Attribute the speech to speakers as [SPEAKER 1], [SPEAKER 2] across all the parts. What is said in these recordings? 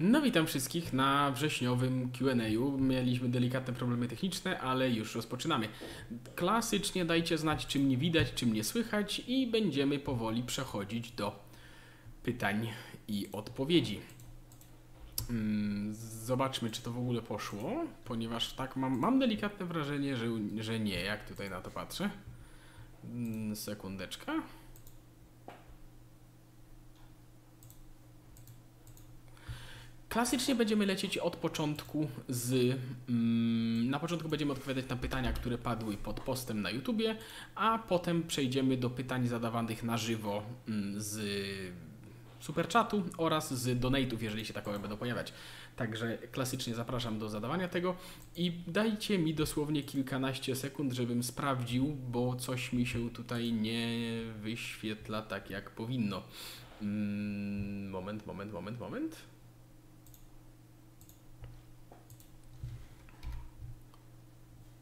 [SPEAKER 1] No witam wszystkich na wrześniowym Q&A. Mieliśmy delikatne problemy techniczne, ale już rozpoczynamy. Klasycznie dajcie znać, czy mnie widać, czy mnie słychać i będziemy powoli przechodzić do pytań i odpowiedzi. Mm, Zobaczmy, czy to w ogóle poszło, ponieważ tak mam, mam delikatne wrażenie, że, że nie, jak tutaj na to patrzę. Mm, Sekundeczka. Klasycznie będziemy lecieć od początku z. Mm, na początku będziemy odpowiadać na pytania, które padły pod postem na YouTubie, a potem przejdziemy do pytań zadawanych na żywo mm, z superchatu oraz z donate'ów, jeżeli się takowe będą pojawiać. Także klasycznie zapraszam do zadawania tego i dajcie mi dosłownie kilkanaście sekund, żebym sprawdził, bo coś mi się tutaj nie wyświetla tak jak powinno. Mm, moment, moment, moment, moment.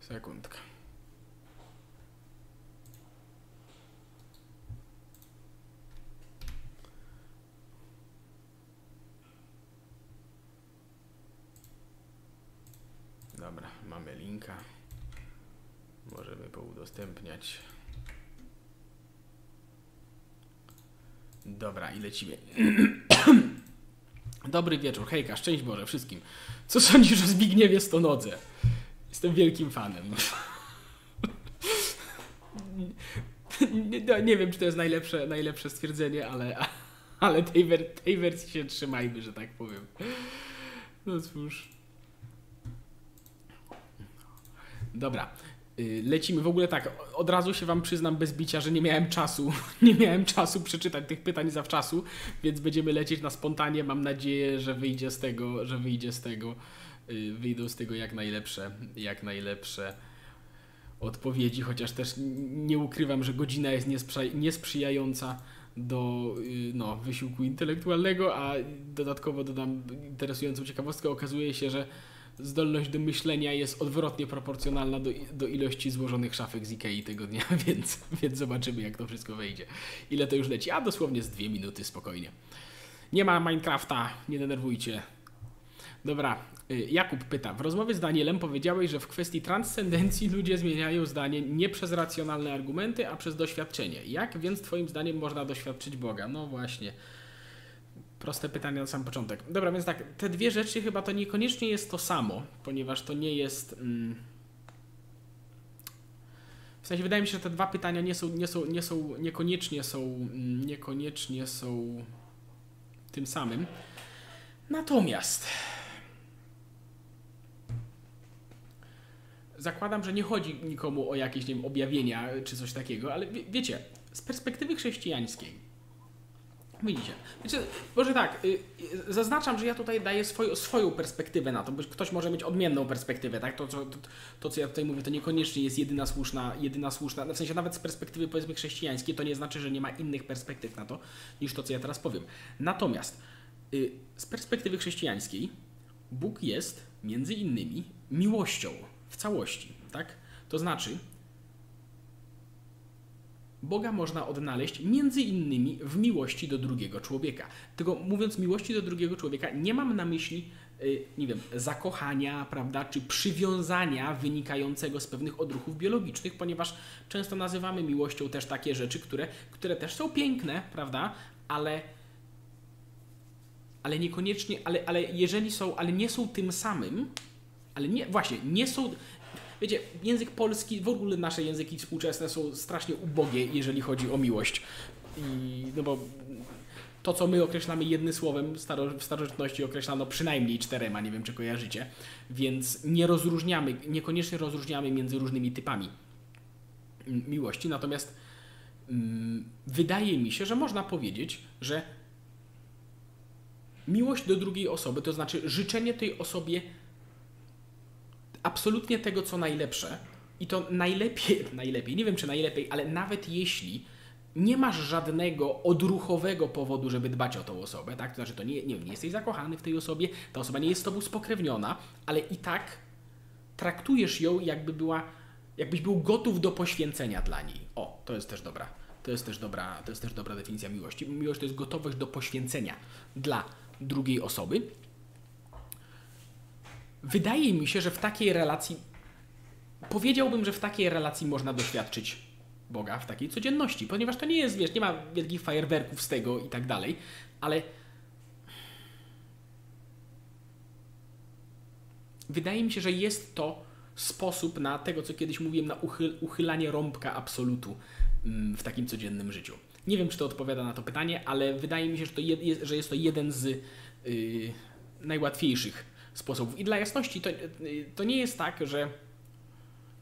[SPEAKER 1] Sekundka. Dobra, mamy linka. Możemy poudostępniać. Dobra, i lecimy. Dobry wieczór, hejka, szczęść Boże wszystkim. Co sądzisz o Zbigniewie Stonodze? Jestem wielkim fanem. Nie, no, nie wiem, czy to jest najlepsze, najlepsze stwierdzenie, ale, ale tej, wer- tej wersji się trzymajmy, że tak powiem. No cóż. Dobra. y, Lecimy w ogóle tak. Od razu się Wam przyznam bez bicia, że nie miałem czasu. Nie miałem czasu przeczytać tych pytań zawczasu, więc będziemy lecieć na spontanie. Mam nadzieję, że wyjdzie z tego, że wyjdzie z tego, wyjdą z tego jak najlepsze, jak najlepsze odpowiedzi, chociaż też nie ukrywam, że godzina jest niesprzyja- niesprzyjająca do y, no, wysiłku intelektualnego, a dodatkowo dodam interesującą ciekawostkę. Okazuje się, że zdolność do myślenia jest odwrotnie proporcjonalna do, do ilości złożonych szafek z Ikei tego dnia, więc, więc zobaczymy, jak to wszystko wejdzie. Ile to już leci? A dosłownie z dwie minuty, spokojnie. Nie ma Minecrafta, nie denerwujcie. Dobra, y, Jakub pyta. W rozmowie z Danielem powiedziałeś, że w kwestii transcendencji ludzie zmieniają zdanie nie przez racjonalne argumenty, a przez doświadczenie. Jak więc twoim zdaniem można doświadczyć Boga? No właśnie. Proste pytanie na sam początek. Dobra, więc tak, te dwie rzeczy chyba to niekoniecznie jest to samo, ponieważ to nie jest. Mm, w sensie wydaje mi się, że te dwa pytania nie są, nie są, nie są niekoniecznie są, mm, niekoniecznie są tym samym. Natomiast zakładam, że nie chodzi nikomu o jakieś nie wiem, objawienia czy coś takiego, ale wie, wiecie, z perspektywy chrześcijańskiej Widzicie. Wiecie, może tak, y, y, zaznaczam, że ja tutaj daję swoją, swoją perspektywę na to, bo ktoś może mieć odmienną perspektywę, tak? To, co- to, to, co ja tutaj mówię, to niekoniecznie jest jedyna słuszna, jedyna słuszna, w sensie nawet z perspektywy powiedzmy chrześcijańskiej, to nie znaczy, że nie ma innych perspektyw na to, niż to, co ja teraz powiem. Natomiast y, z perspektywy chrześcijańskiej Bóg jest między innymi miłością w całości, tak? To znaczy, Boga można odnaleźć między innymi w miłości do drugiego człowieka. Tylko mówiąc miłości do drugiego człowieka, nie mam na myśli, y, nie wiem, zakochania, prawda, czy przywiązania wynikającego z pewnych odruchów biologicznych, ponieważ często nazywamy miłością też takie rzeczy, które, które też są piękne, prawda, ale ale niekoniecznie, ale, ale jeżeli są, ale nie są tym samym, ale nie, właśnie, nie są, wiecie, język polski, w ogóle nasze języki współczesne są strasznie ubogie, jeżeli chodzi o miłość. I, no bo to, co my określamy jednym słowem, w starożytności określano przynajmniej czterema, nie wiem czy kojarzycie, więc nie rozróżniamy, niekoniecznie rozróżniamy między różnymi typami miłości, natomiast mm, wydaje mi się, że można powiedzieć, że miłość do drugiej osoby, to znaczy życzenie tej osobie absolutnie tego, co najlepsze i to najlepiej, najlepiej, nie wiem czy najlepiej, ale nawet jeśli nie masz żadnego odruchowego powodu, żeby dbać o tą osobę, tak? To znaczy, to nie, nie, nie jesteś zakochany w tej osobie, ta osoba nie jest z tobą spokrewniona, ale i tak traktujesz ją, jakby była, jakbyś był gotów do poświęcenia dla niej. O, to jest też dobra. To jest też dobra, to jest też dobra definicja miłości. Miłość to jest gotowość do poświęcenia dla drugiej osoby. Wydaje mi się, że w takiej relacji, powiedziałbym, że w takiej relacji można doświadczyć Boga w takiej codzienności, ponieważ to nie jest, wiesz, nie ma wielkich fajerwerków z tego i tak dalej, ale wydaje mi się, że jest to sposób na tego, co kiedyś mówiłem, na uchyl, uchylanie rąbka absolutu mm, w takim codziennym życiu. Nie wiem, czy to odpowiada na to pytanie, ale wydaje mi się, że, to je, że jest to jeden z yy, najłatwiejszych sposobów. I dla jasności, to, to nie jest tak, że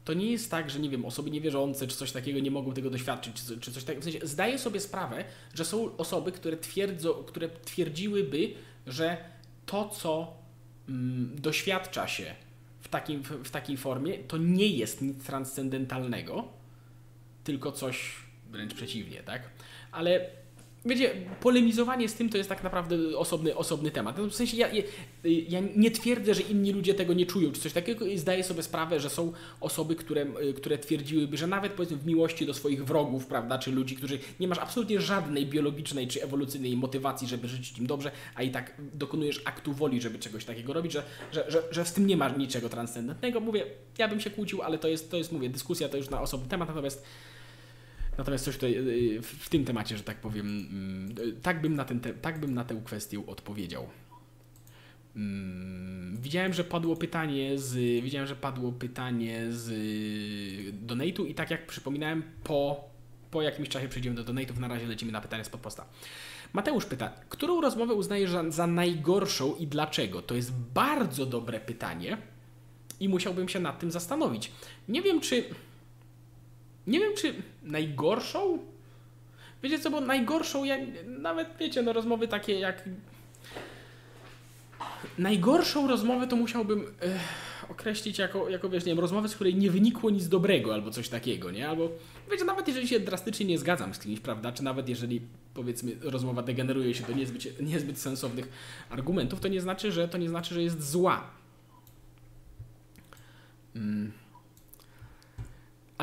[SPEAKER 1] to nie jest tak, że nie wiem, osoby niewierzące czy coś takiego nie mogą tego doświadczyć, czy, czy coś takiego. W sensie zdaję sobie sprawę, że są osoby, które, twierdzą, które twierdziłyby, że to, co mm, doświadcza się w, takim, w, w takiej formie, to nie jest nic transcendentalnego, tylko coś wręcz przeciwnie, tak? Ale Wiecie, polemizowanie z tym to jest tak naprawdę osobny, osobny temat. No, w sensie ja, ja, nie twierdzę, że inni ludzie tego nie czują, czy coś takiego i zdaję sobie sprawę, że są osoby, które, które twierdziłyby, że nawet powiedzmy w miłości do swoich wrogów, prawda, czy ludzi, którzy nie masz absolutnie żadnej biologicznej czy ewolucyjnej motywacji, żeby życzyć im dobrze, a i tak dokonujesz aktu woli, żeby czegoś takiego robić, że, że, że, że z tym nie ma niczego transcendentnego. Mówię, ja bym się kłócił, ale to jest, to jest mówię, dyskusja to już na osobny temat, natomiast Natomiast coś tutaj y, w tym temacie, że tak powiem, mm, tak bym na, ten te, tak bym na tę kwestię odpowiedział. Mm, widziałem, że padło pytanie z. Widziałem, że padło pytanie z donate'u i tak jak przypominałem, po, po jakimś czasie przejdziemy do donate'ów. Na razie lecimy na pytanie z podposta. Mateusz pyta, którą rozmowę uznajesz za, za najgorszą i dlaczego? To jest bardzo dobre pytanie i musiałbym się nad tym zastanowić. Nie wiem, czy nie wiem, czy najgorszą? Wiecie co, bo najgorszą, jak, nawet wiecie, no rozmowy takie jak... Najgorszą rozmowę to musiałbym określić jako, jako, wiesz, nie wiem, rozmowę, z której nie wynikło nic dobrego albo coś takiego, nie? Albo, wiecie, nawet jeżeli się drastycznie nie zgadzam z kimś, prawda, czy nawet jeżeli, powiedzmy, rozmowa degeneruje się do niezbyt, niezbyt sensownych argumentów, to nie znaczy, że to nie znaczy, że jest zła. Hmm.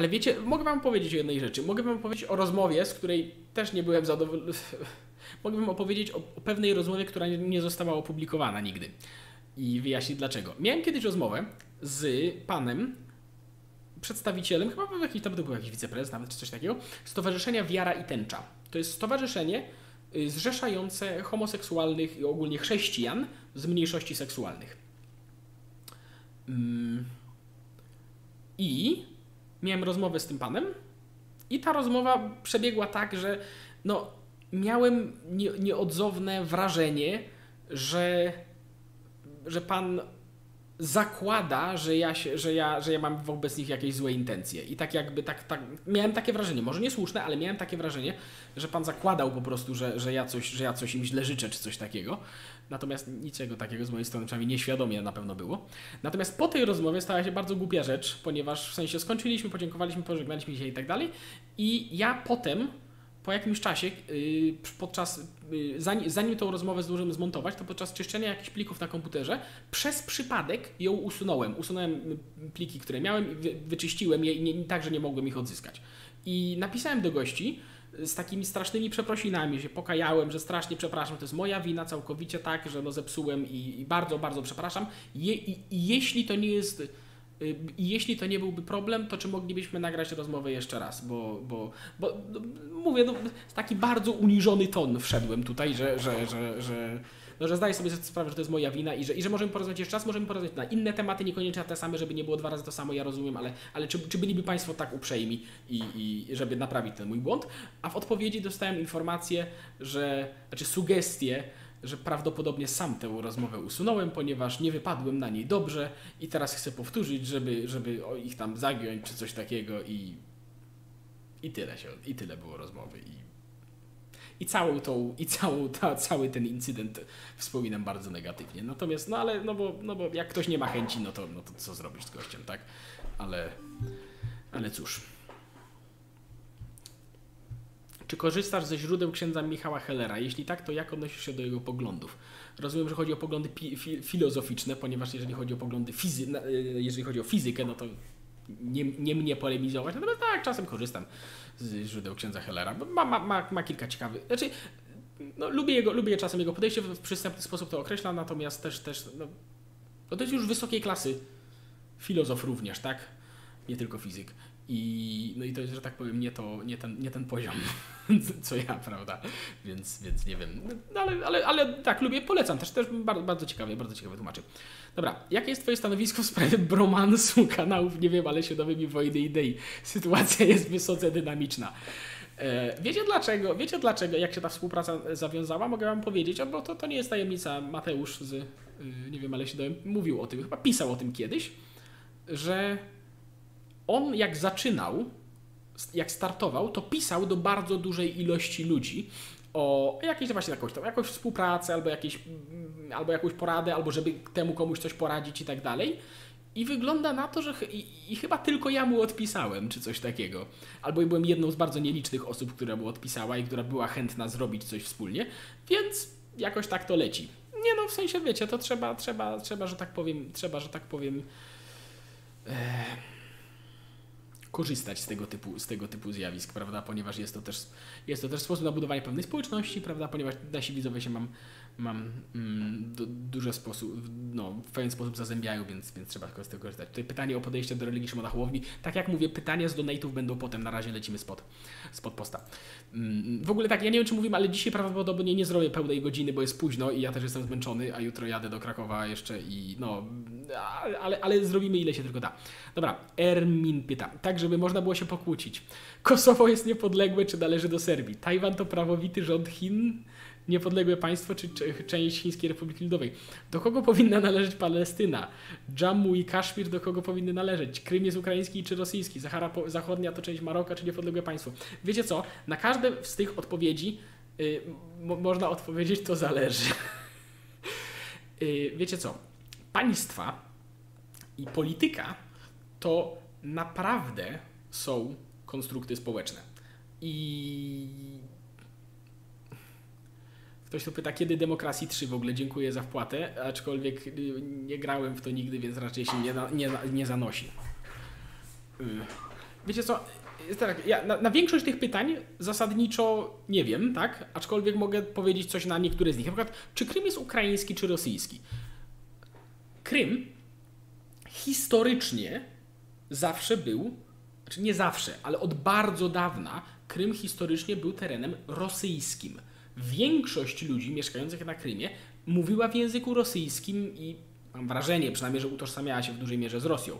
[SPEAKER 1] Ale wiecie, mogę wam powiedzieć o jednej rzeczy. Mogę wam powiedzieć o rozmowie, z której też nie byłem zadowolony. mogę wam opowiedzieć o, o pewnej rozmowie, która nie, nie została opublikowana nigdy. I wyjaśnić dlaczego. Miałem kiedyś rozmowę z panem, przedstawicielem, chyba był jakiś, tam był jakiś wiceprezes nawet, czy coś takiego, Stowarzyszenia Wiara i Tęcza. To jest stowarzyszenie y, zrzeszające homoseksualnych i ogólnie chrześcijan z mniejszości seksualnych. Mm. I miałem rozmowę z tym panem i ta rozmowa przebiegła tak, że no, miałem nie, nieodzowne wrażenie, że, że pan zakłada, że ja, się, że, ja, że ja mam wobec nich jakieś złe intencje. I tak jakby tak, tak miałem takie wrażenie, może niesłuszne, ale miałem takie wrażenie, że pan zakładał po prostu, że, że, ja, coś, że ja coś im źle życzę, czy coś takiego. Natomiast niczego takiego z mojej strony, przynajmniej nieświadomie na pewno było. Natomiast po tej rozmowie stała się bardzo głupia rzecz, ponieważ w sensie skończyliśmy, podziękowaliśmy, pożegnaliśmy się i tak dalej. I ja potem po jakimś czasie, y, podczas, y, zanim, tą rozmowę zdążyłem zmontować, to podczas czyszczenia jakichś plików na komputerze, przez przypadek ją usunąłem. Usunąłem y, pliki, które miałem wyczyściłem je nie, tak, że nie mogłem ich odzyskać. I napisałem do gości z takimi strasznymi przeprosinami, się pokajałem, że strasznie przepraszam, to jest moja wina całkowicie tak, że no zepsułem i, i bardzo, bardzo przepraszam. Je, I jeśli to nie jest i jeśli to nie byłby problem, to czy moglibyśmy nagrać rozmowę jeszcze raz? Bo, bo, bo no, mówię, no, taki bardzo uniżony ton wszedłem tutaj, że, że, że, że, no, że zdaję sobie sprawę, że to jest moja wina i że, i że możemy porozmawiać jeszcze raz, możemy porozmawiać na inne tematy, niekoniecznie na te same, żeby nie było dwa razy to samo, ja rozumiem, ale, ale czy, czy byliby Państwo tak uprzejmi i, i żeby naprawić ten mój błąd? A w odpowiedzi dostałem informację, że, znaczy sugestię, że prawdopodobnie sam tę rozmowę usunąłem, ponieważ nie wypadłem na niej dobrze i teraz chcę powtórzyć, żeby, żeby ich tam zagiąć czy coś takiego i, i tyle się, i tyle było rozmowy i, i całą tą, i całą, ta, cały ten incydent wspominam bardzo negatywnie. Natomiast, no ale, no bo, no bo jak ktoś nie ma chęci, no to, no to co zrobić z gościem, tak? Ale, ale cóż. Czy korzystasz ze źródeł księdza Michała Hellera? Jeśli tak, to jak odnosisz się do jego poglądów? Rozumiem, że chodzi o poglądy fi filozoficzne, ponieważ jeżeli chodzi o poglądy fizy e, jeżeli chodzi o fizykę, no to nie, nie mnie polemizować, natomiast tak, czasem korzystam z źródeł księdza Hellera. Ma, ma, ma, ma kilka ciekawych. Znaczy, no, lubię, jego, lubię czasem jego podejście, w przystępny sposób to określa, natomiast też, też no, To to jest już wysokiej klasy filozof również, tak? Nie tylko fizyk. I, no i to jest, że tak powiem, nie, to, nie, ten, nie ten poziom, co ja, prawda? Więc, więc nie wiem. No, ale, ale, ale tak, lubię, polecam też, też bardzo, bardzo ciekawie, bardzo ciekawe tłumaczy. Dobra, jakie jest Twoje stanowisko w sprawie bromansu kanałów, nie wiem, ale świadomymi wojny idei? Sytuacja jest wysoce dynamiczna. E, wiecie dlaczego, wiecie dlaczego, jak się ta współpraca zawiązała? Mogę Wam powiedzieć, bo to, to nie jest tajemnica. Mateusz z, y, nie wiem, ale się dowiem, mówił o tym, chyba pisał o tym kiedyś, że on jak zaczynał, jak startował, to pisał do bardzo dużej ilości ludzi o jakieś właśnie jakąś, tam, jakąś współpracę, albo, jakieś, mm, albo jakąś poradę, albo żeby temu komuś coś poradzić i tak dalej. I wygląda na to, że ch i, i, chyba tylko ja mu odpisałem, czy coś takiego. Albo byłem jedną z bardzo nielicznych osób, która mu odpisała i która była chętna zrobić coś wspólnie, więc jakoś tak to leci. Nie no, w sensie wiecie, to trzeba, trzeba, trzeba, że tak powiem, trzeba, że tak powiem. E, korzystać z tego typu, z tego typu zjawisk, prawda? Ponieważ jest to też, jest to też sposób na budowanie pewnej społeczności, prawda? Ponieważ nasi widzowie się mam, mam mm, du, duże sposób, no, w pewien sposób zazębiają, więc, więc trzeba z tego korzystać. Tutaj pytanie o podejście do religii Szymona Hołowni. Tak jak mówię, pytania z donate'ów będą potem, na razie lecimy spod, spod posta. Mm, w ogóle tak, ja nie wiem czy mówimy, ale dzisiaj prawdopodobnie nie zrobię pełnej godziny, bo jest późno i ja też jestem zmęczony, a jutro jadę do Krakowa jeszcze i no, ale, ale zrobimy ile się tylko da. Dobra, Ermin pyta, tak żeby można było się pokłócić. Kosowo jest niepodległe, czy należy do Serbii? Tajwan to prawowity rząd Chin? Niepodległe państwo, czy część Chińskiej Republiki Ludowej? Do kogo powinna należeć Palestyna? Jammu i Kaszmir do kogo powinny należeć? Krym jest ukraiński czy rosyjski? Sahara Zachodnia to część Maroka, czy niepodległe państwo? Wiecie co? Na każde z tych odpowiedzi yy, można odpowiedzieć, to zależy. yy, wiecie co? Państwa i polityka to naprawdę są konstrukty społeczne. I ktoś tu pyta, kiedy Demokracji 3 w ogóle dziękuję za wpłatę, aczkolwiek nie grałem w to nigdy, więc raczej się nie, nie, nie zanosi. Y, wiecie co? Tak, ja na, na, większość tych pytań zasadniczo nie wiem, tak? Aczkolwiek mogę powiedzieć coś na niektóre z nich. Na przykład, czy Krym jest ukraiński czy rosyjski? Krym historycznie zawsze był, znaczy nie zawsze, ale od bardzo dawna Krym historycznie był terenem rosyjskim. Większość ludzi mieszkających na Krymie mówiła w języku rosyjskim i mam wrażenie przynajmniej, że utożsamiała się w dużej mierze z Rosją.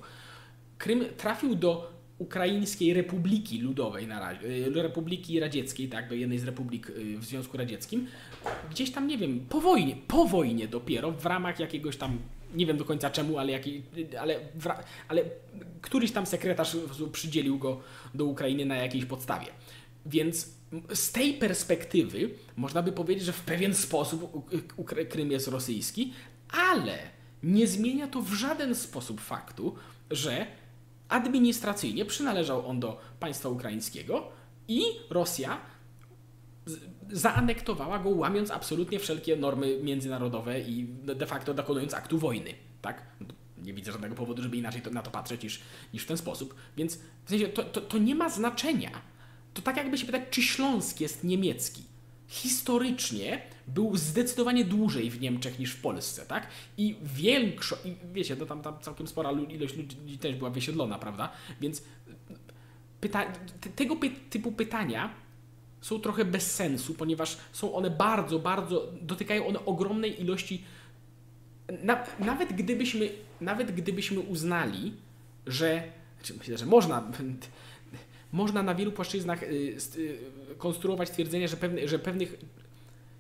[SPEAKER 1] Krym trafił do Ukraińskiej Republiki Ludowej na razie, y, Republiki Radzieckiej, tak, do jednej z republik y, w Związku Radzieckim, gdzieś tam, nie wiem, po wojnie, po wojnie dopiero, w ramach jakiegoś tam nie wiem do końca czemu, ale, jaki, ale, ale któryś tam sekretarz przydzielił go do Ukrainy na jakiejś podstawie. Więc z tej perspektywy można by powiedzieć, że w pewien sposób Krym jest rosyjski, ale nie zmienia to w żaden sposób faktu, że administracyjnie przynależał on do państwa ukraińskiego i Rosja zaanektowała go, łamiąc absolutnie wszelkie normy międzynarodowe i de facto dokonując aktu wojny. Tak? Nie widzę żadnego powodu, żeby inaczej to, na to patrzeć niż, niż w ten sposób. Więc w sensie to, to, to nie ma znaczenia. To tak jakby się pytać, czy Śląsk jest niemiecki. Historycznie był zdecydowanie dłużej w Niemczech niż w Polsce, tak? I większość, wiecie, to tam, tam całkiem spora ilość ludzi też była wysiedlona, prawda? Więc pyta, tego py typu pytania są trochę bez sensu, ponieważ są one bardzo, bardzo, dotykają one ogromnej ilości. Na, nawet, gdybyśmy, nawet gdybyśmy uznali, że, znaczy myślę, że można, można na wielu płaszczyznach y, y, konstruować twierdzenie, że, pewne, że pewnych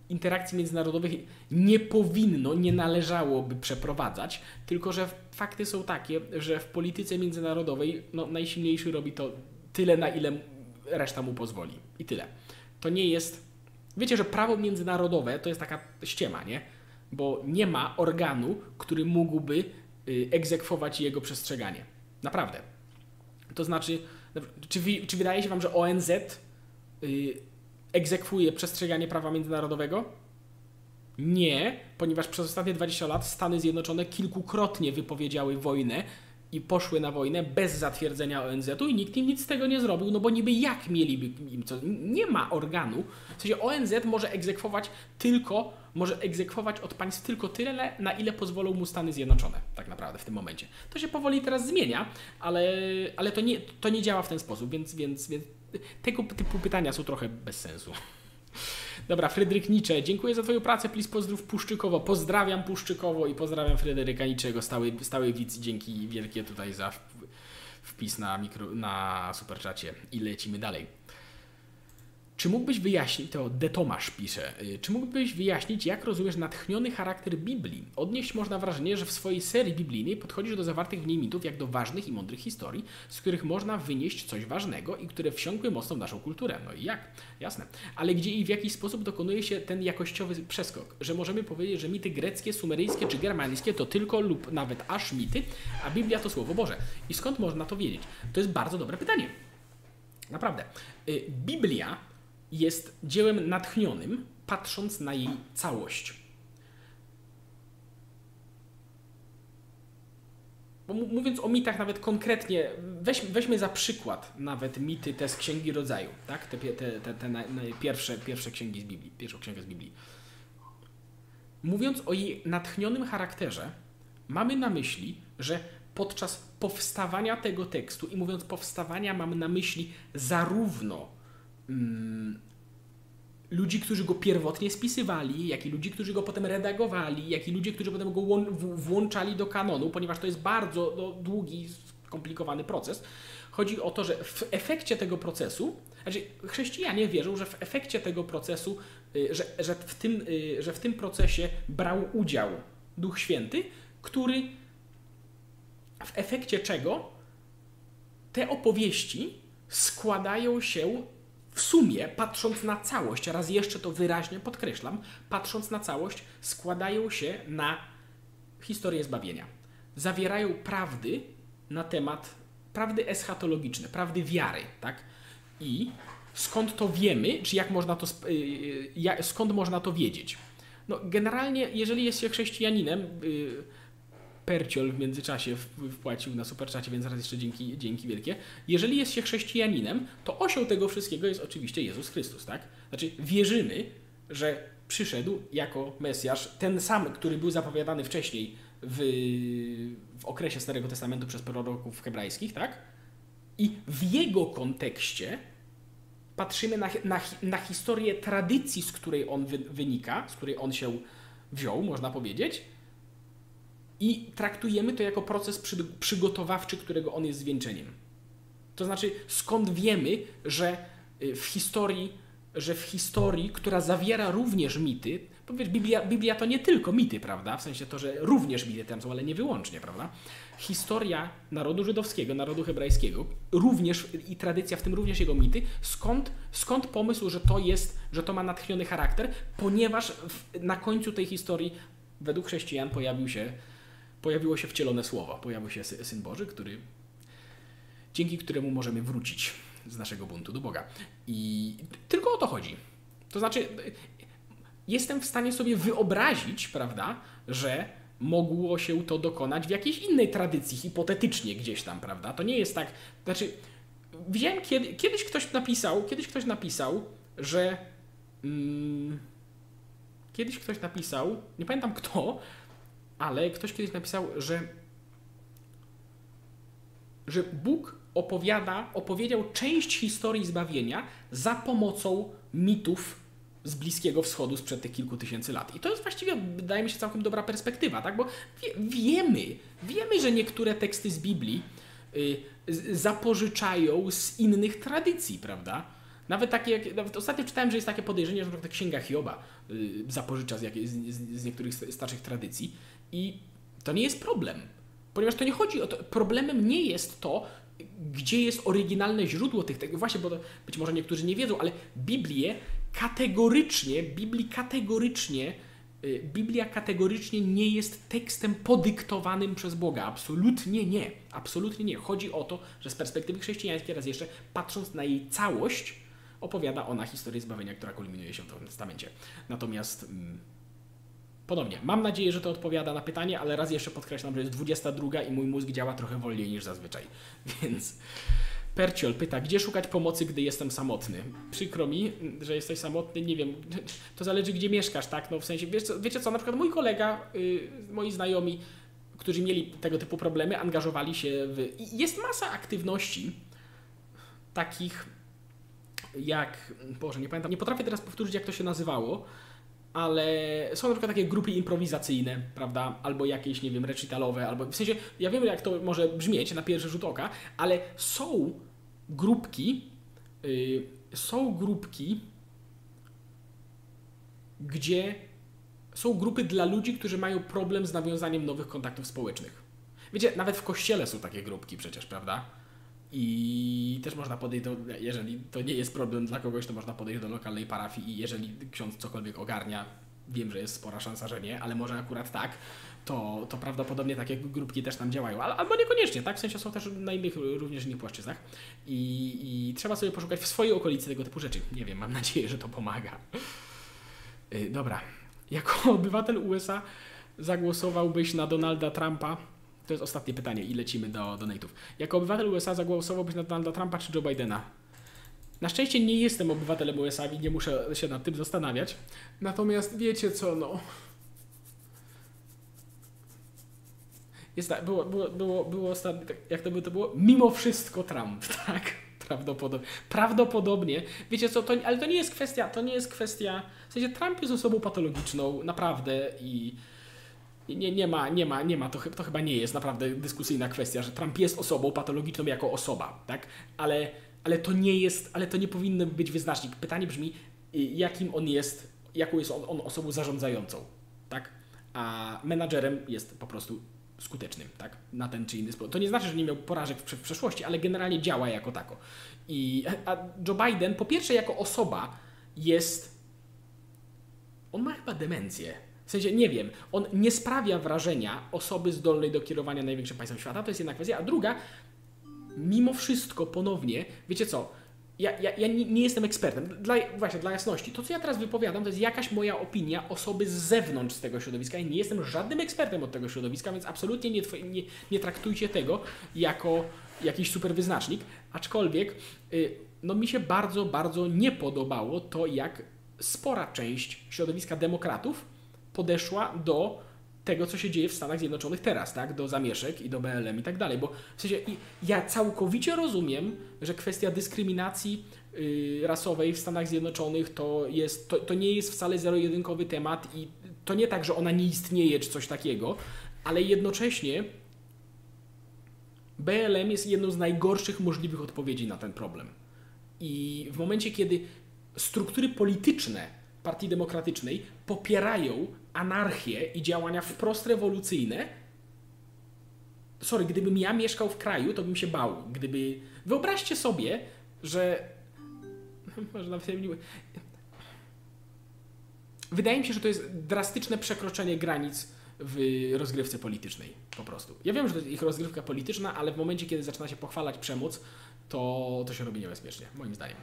[SPEAKER 1] interakcji międzynarodowych nie powinno, nie należałoby przeprowadzać, tylko że fakty są takie, że w polityce międzynarodowej no, najsilniejszy robi to tyle, na ile reszta mu pozwoli. I tyle to nie jest. Wiecie, że prawo międzynarodowe to jest taka ściema, nie? Bo nie ma organu, który mógłby y, egzekwować jego przestrzeganie. Naprawdę. To znaczy, czy, czy wydaje się Wam, że ONZ y, egzekwuje przestrzeganie prawa międzynarodowego? Nie, ponieważ przez ostatnie 20 lat Stany Zjednoczone kilkukrotnie wypowiedziały wojnę i poszły na wojnę bez zatwierdzenia ONZ-u i nikt im nic z tego nie zrobił, no bo niby jak mieliby im co? Nie ma organu. W sensie ONZ może egzekwować tylko, może egzekwować od państw tylko tyle, na ile pozwolą mu Stany Zjednoczone, tak naprawdę w tym momencie. To się powoli teraz zmienia, ale, ale to, nie, to nie działa w ten sposób, więc, więc, więc tego typu pytania są trochę bez sensu. Dobra, Fryderyk Nicze, dziękuję za Twoją pracę, please pozdrów Puszczykowo. Pozdrawiam Puszczykowo i pozdrawiam Fryderyka Niczego, stały, stały widz. Dzięki wielkie tutaj za wpis na, mikro, na superczacie i lecimy dalej. Czy mógłbyś wyjaśnić, to De Tomasz pisze, y, czy mógłbyś wyjaśnić, jak rozumiesz natchniony charakter Biblii? Odnieść można wrażenie, że w swojej serii biblijnej podchodzisz do zawartych w niej mitów jak do ważnych i mądrych historii, z których można wynieść coś ważnego i które wsiąkły mocno w naszą kulturę. No i jak? Jasne. Ale gdzie i w jaki sposób dokonuje się ten jakościowy przeskok? Że możemy powiedzieć, że mity greckie, sumeryjskie czy germańskie to tylko lub nawet aż mity, a Biblia to Słowo Boże. I skąd można to wiedzieć? To jest bardzo dobre pytanie. Naprawdę. Y, Biblia jest dziełem natchnionym, patrząc na jej całość. Bo mówiąc o mitach nawet konkretnie, weź, weźmy za przykład nawet mity te z Księgi Rodzaju, tak? te, te, te, te na, na pierwsze, pierwsze księgi z Biblii, pierwszą księgę z Biblii. Mówiąc o jej natchnionym charakterze, mamy na myśli, że podczas powstawania tego tekstu, i mówiąc powstawania, mam na myśli zarówno mm, ludzi, którzy go pierwotnie spisywali, jak i ludzi, którzy go potem redagowali, jak i ludzie, którzy potem go włączali do kanonu, ponieważ to jest bardzo no, długi, skomplikowany proces. Chodzi o to, że w efekcie tego procesu, znaczy chrześcijanie wierzą, że w efekcie tego procesu, y, że, że, w, tym, y, że w tym procesie brał udział Duch Święty, który w efekcie czego te opowieści składają się w sumie, patrząc na całość, raz jeszcze to wyraźnie podkreślam, patrząc na całość, składają się na historię zbawienia. Zawierają prawdy na temat, prawdy eschatologiczne, prawdy wiary, tak? I skąd to wiemy, czy jak można to, y, skąd można to wiedzieć? No, generalnie, jeżeli jest się chrześcijaninem, y, Perciol w międzyczasie wpłacił na superczacie, więc raz jeszcze dzięki, dzięki wielkie. Jeżeli jest się chrześcijaninem, to osią tego wszystkiego jest oczywiście Jezus Chrystus, tak? Znaczy wierzymy, że przyszedł jako Mesjasz, ten sam, który był zapowiadany wcześniej w, w okresie Starego Testamentu przez proroków hebrajskich, tak? I w jego kontekście patrzymy na, na, na historię tradycji, z której on wy, wynika, z której on się wziął, można powiedzieć, i traktujemy to jako proces przy, przygotowawczy, którego on jest zwieńczeniem. To znaczy, skąd wiemy, że y, w historii, że w historii, która zawiera również mity, bo wiesz, Biblia, Biblia to nie tylko mity, prawda? W sensie to, że również mity tam są, ale nie wyłącznie, prawda? Historia narodu żydowskiego, narodu hebrajskiego, również i tradycja, w tym również jego mity, skąd, skąd pomysł, że to jest, że to ma natchniony charakter, ponieważ w, na końcu tej historii według chrześcijan pojawił się pojawiło się wcielone słowo, pojawił się Syn Boży, który, dzięki któremu możemy wrócić z naszego buntu do Boga. I tylko o to chodzi. To znaczy, jestem w stanie sobie wyobrazić, prawda, że mogło się to dokonać w jakiejś innej tradycji, hipotetycznie gdzieś tam, prawda? To nie jest tak. Znaczy, wiem, kiedy, kiedyś ktoś napisał, kiedyś ktoś napisał, że. Mm, kiedyś ktoś napisał, nie pamiętam kto, ale ktoś kiedyś napisał, że, że Bóg opowiada, opowiedział część historii zbawienia za pomocą mitów z Bliskiego Wschodu sprzed tych kilku tysięcy lat. I to jest właściwie, wydaje mi się, całkiem dobra perspektywa, tak? Bo wie, wiemy, wiemy, że niektóre teksty z Biblii y, zapożyczają z innych tradycji, prawda? Nawet takie, jak, nawet ostatnio czytałem, że jest takie podejrzenie, że na przykład Księga Hioba y, zapożycza z, jak, z, z, niektórych starszych tradycji. I to nie jest problem, ponieważ to nie chodzi o to. Problemem nie jest to, gdzie jest oryginalne źródło tych tekstów. Właśnie, bo być może niektórzy nie wiedzą, ale Biblię kategorycznie, Biblii kategorycznie, y, Biblia kategorycznie nie jest tekstem podyktowanym przez Boga. Absolutnie nie. Absolutnie nie. Chodzi o to, że z perspektywy chrześcijańskiej, raz jeszcze, patrząc na jej całość, opowiada ona historię zbawienia, która kulminuje się w Nowym Testamencie. Natomiast. Ponownie, mam nadzieję, że to odpowiada na pytanie, ale raz jeszcze podkreślam, że jest 22 i mój mózg działa trochę wolniej niż zazwyczaj. Więc Perciol pyta, gdzie szukać pomocy, gdy jestem samotny? Przykro mi, że jesteś samotny, nie wiem, to zależy gdzie mieszkasz, tak? No w sensie, co, wiecie co na przykład mój kolega, yy, moi znajomi, którzy mieli tego typu problemy, angażowali się w... Jest masa aktywności takich jak... Boże, nie pamiętam, nie potrafię teraz powtórzyć jak to się nazywało, ale są na przykład takie grupy improwizacyjne, prawda, albo jakieś, nie wiem, recitalowe, albo w sensie, ja wiem jak to może brzmieć na pierwszy rzut oka, ale są grupki, yy, są grupki, gdzie są grupy dla ludzi, którzy mają problem z nawiązaniem nowych kontaktów społecznych. Wiecie, nawet w kościele są takie grupki przecież, prawda? I też można podejść do, jeżeli to nie jest problem dla kogoś, to można podejść do lokalnej parafii i jeżeli ksiądz cokolwiek ogarnia, wiem, że jest spora szansa, że nie, ale może akurat tak, to, to prawdopodobnie takie grupki też tam działają. albo niekoniecznie, tak? W sensie są też na innych, również innych płaszczyznach. I, I trzeba sobie poszukać w swojej okolicy tego typu rzeczy. Nie wiem, mam nadzieję, że to pomaga. Yy, dobra. Jako obywatel USA zagłosowałbyś na Donalda Trumpa to jest ostatnie pytanie i lecimy do donate'ów. Jako obywatel USA zagłosowałbyś na Donalda Trumpa czy Joe Bidena? Na szczęście nie jestem obywatelem USA i nie muszę się nad tym zastanawiać. Natomiast wiecie co, no... Jest tak, było, było, było, było ostatnio, tak, jak to by to było? Mimo wszystko Trump, tak? Prawdopodobnie. Prawdopodobnie. Wiecie co, to, ale to nie jest kwestia, to nie jest kwestia, w sensie Trump jest osobą patologiczną, naprawdę i nie, nie, ma, nie ma, nie ma to, to chyba nie jest naprawdę dyskusyjna kwestia, że Trump jest osobą patologiczną jako osoba, tak? Ale, ale to nie jest, ale to nie powinno być wyznacznik. Pytanie brzmi, y, jakim on jest, jaką jest on, on osobą zarządzającą, tak? A menadżerem jest po prostu skutecznym, tak? Na ten czy inny sposób. To nie znaczy, że nie miał porażek w, w przeszłości, ale generalnie działa jako tako. I a Joe Biden, po pierwsze, jako osoba jest. On ma chyba demencję w sensie, nie wiem, on nie sprawia wrażenia osoby zdolnej do kierowania największym państwem świata, to jest jedna kwestia. A druga, mimo wszystko, ponownie, wiecie co, ja, ja, ja nie, jestem ekspertem. Dla, właśnie, dla jasności, to co ja teraz wypowiadam, to jest jakaś moja opinia osoby z zewnątrz z tego środowiska. Ja nie jestem żadnym ekspertem od tego środowiska, więc absolutnie nie, nie, nie traktujcie tego jako jakiś super wyznacznik. Aczkolwiek, y, no mi się bardzo, bardzo nie podobało to, jak spora część środowiska demokratów podeszła do tego, co się dzieje w Stanach Zjednoczonych teraz, tak? Do zamieszek i do BLM i tak dalej. Bo w sensie ja całkowicie rozumiem, że kwestia dyskryminacji yy, rasowej w Stanach Zjednoczonych to, jest, to, to nie jest wcale zero-jedynkowy temat i to nie tak, że ona nie istnieje czy coś takiego, ale jednocześnie BLM jest jedną z najgorszych możliwych odpowiedzi na ten problem. I w momencie, kiedy struktury polityczne Partii Demokratycznej popierają anarchię i działania wprost rewolucyjne. Sorry, gdybym ja mieszkał w kraju, to bym się bał. Gdyby. Wyobraźcie sobie, że. Może nawet. Wydaje mi się, że to jest drastyczne przekroczenie granic w rozgrywce politycznej. Po prostu. Ja wiem, że to jest ich rozgrywka polityczna, ale w momencie, kiedy zaczyna się pochwalać przemoc, to, to się robi niebezpiecznie, moim zdaniem.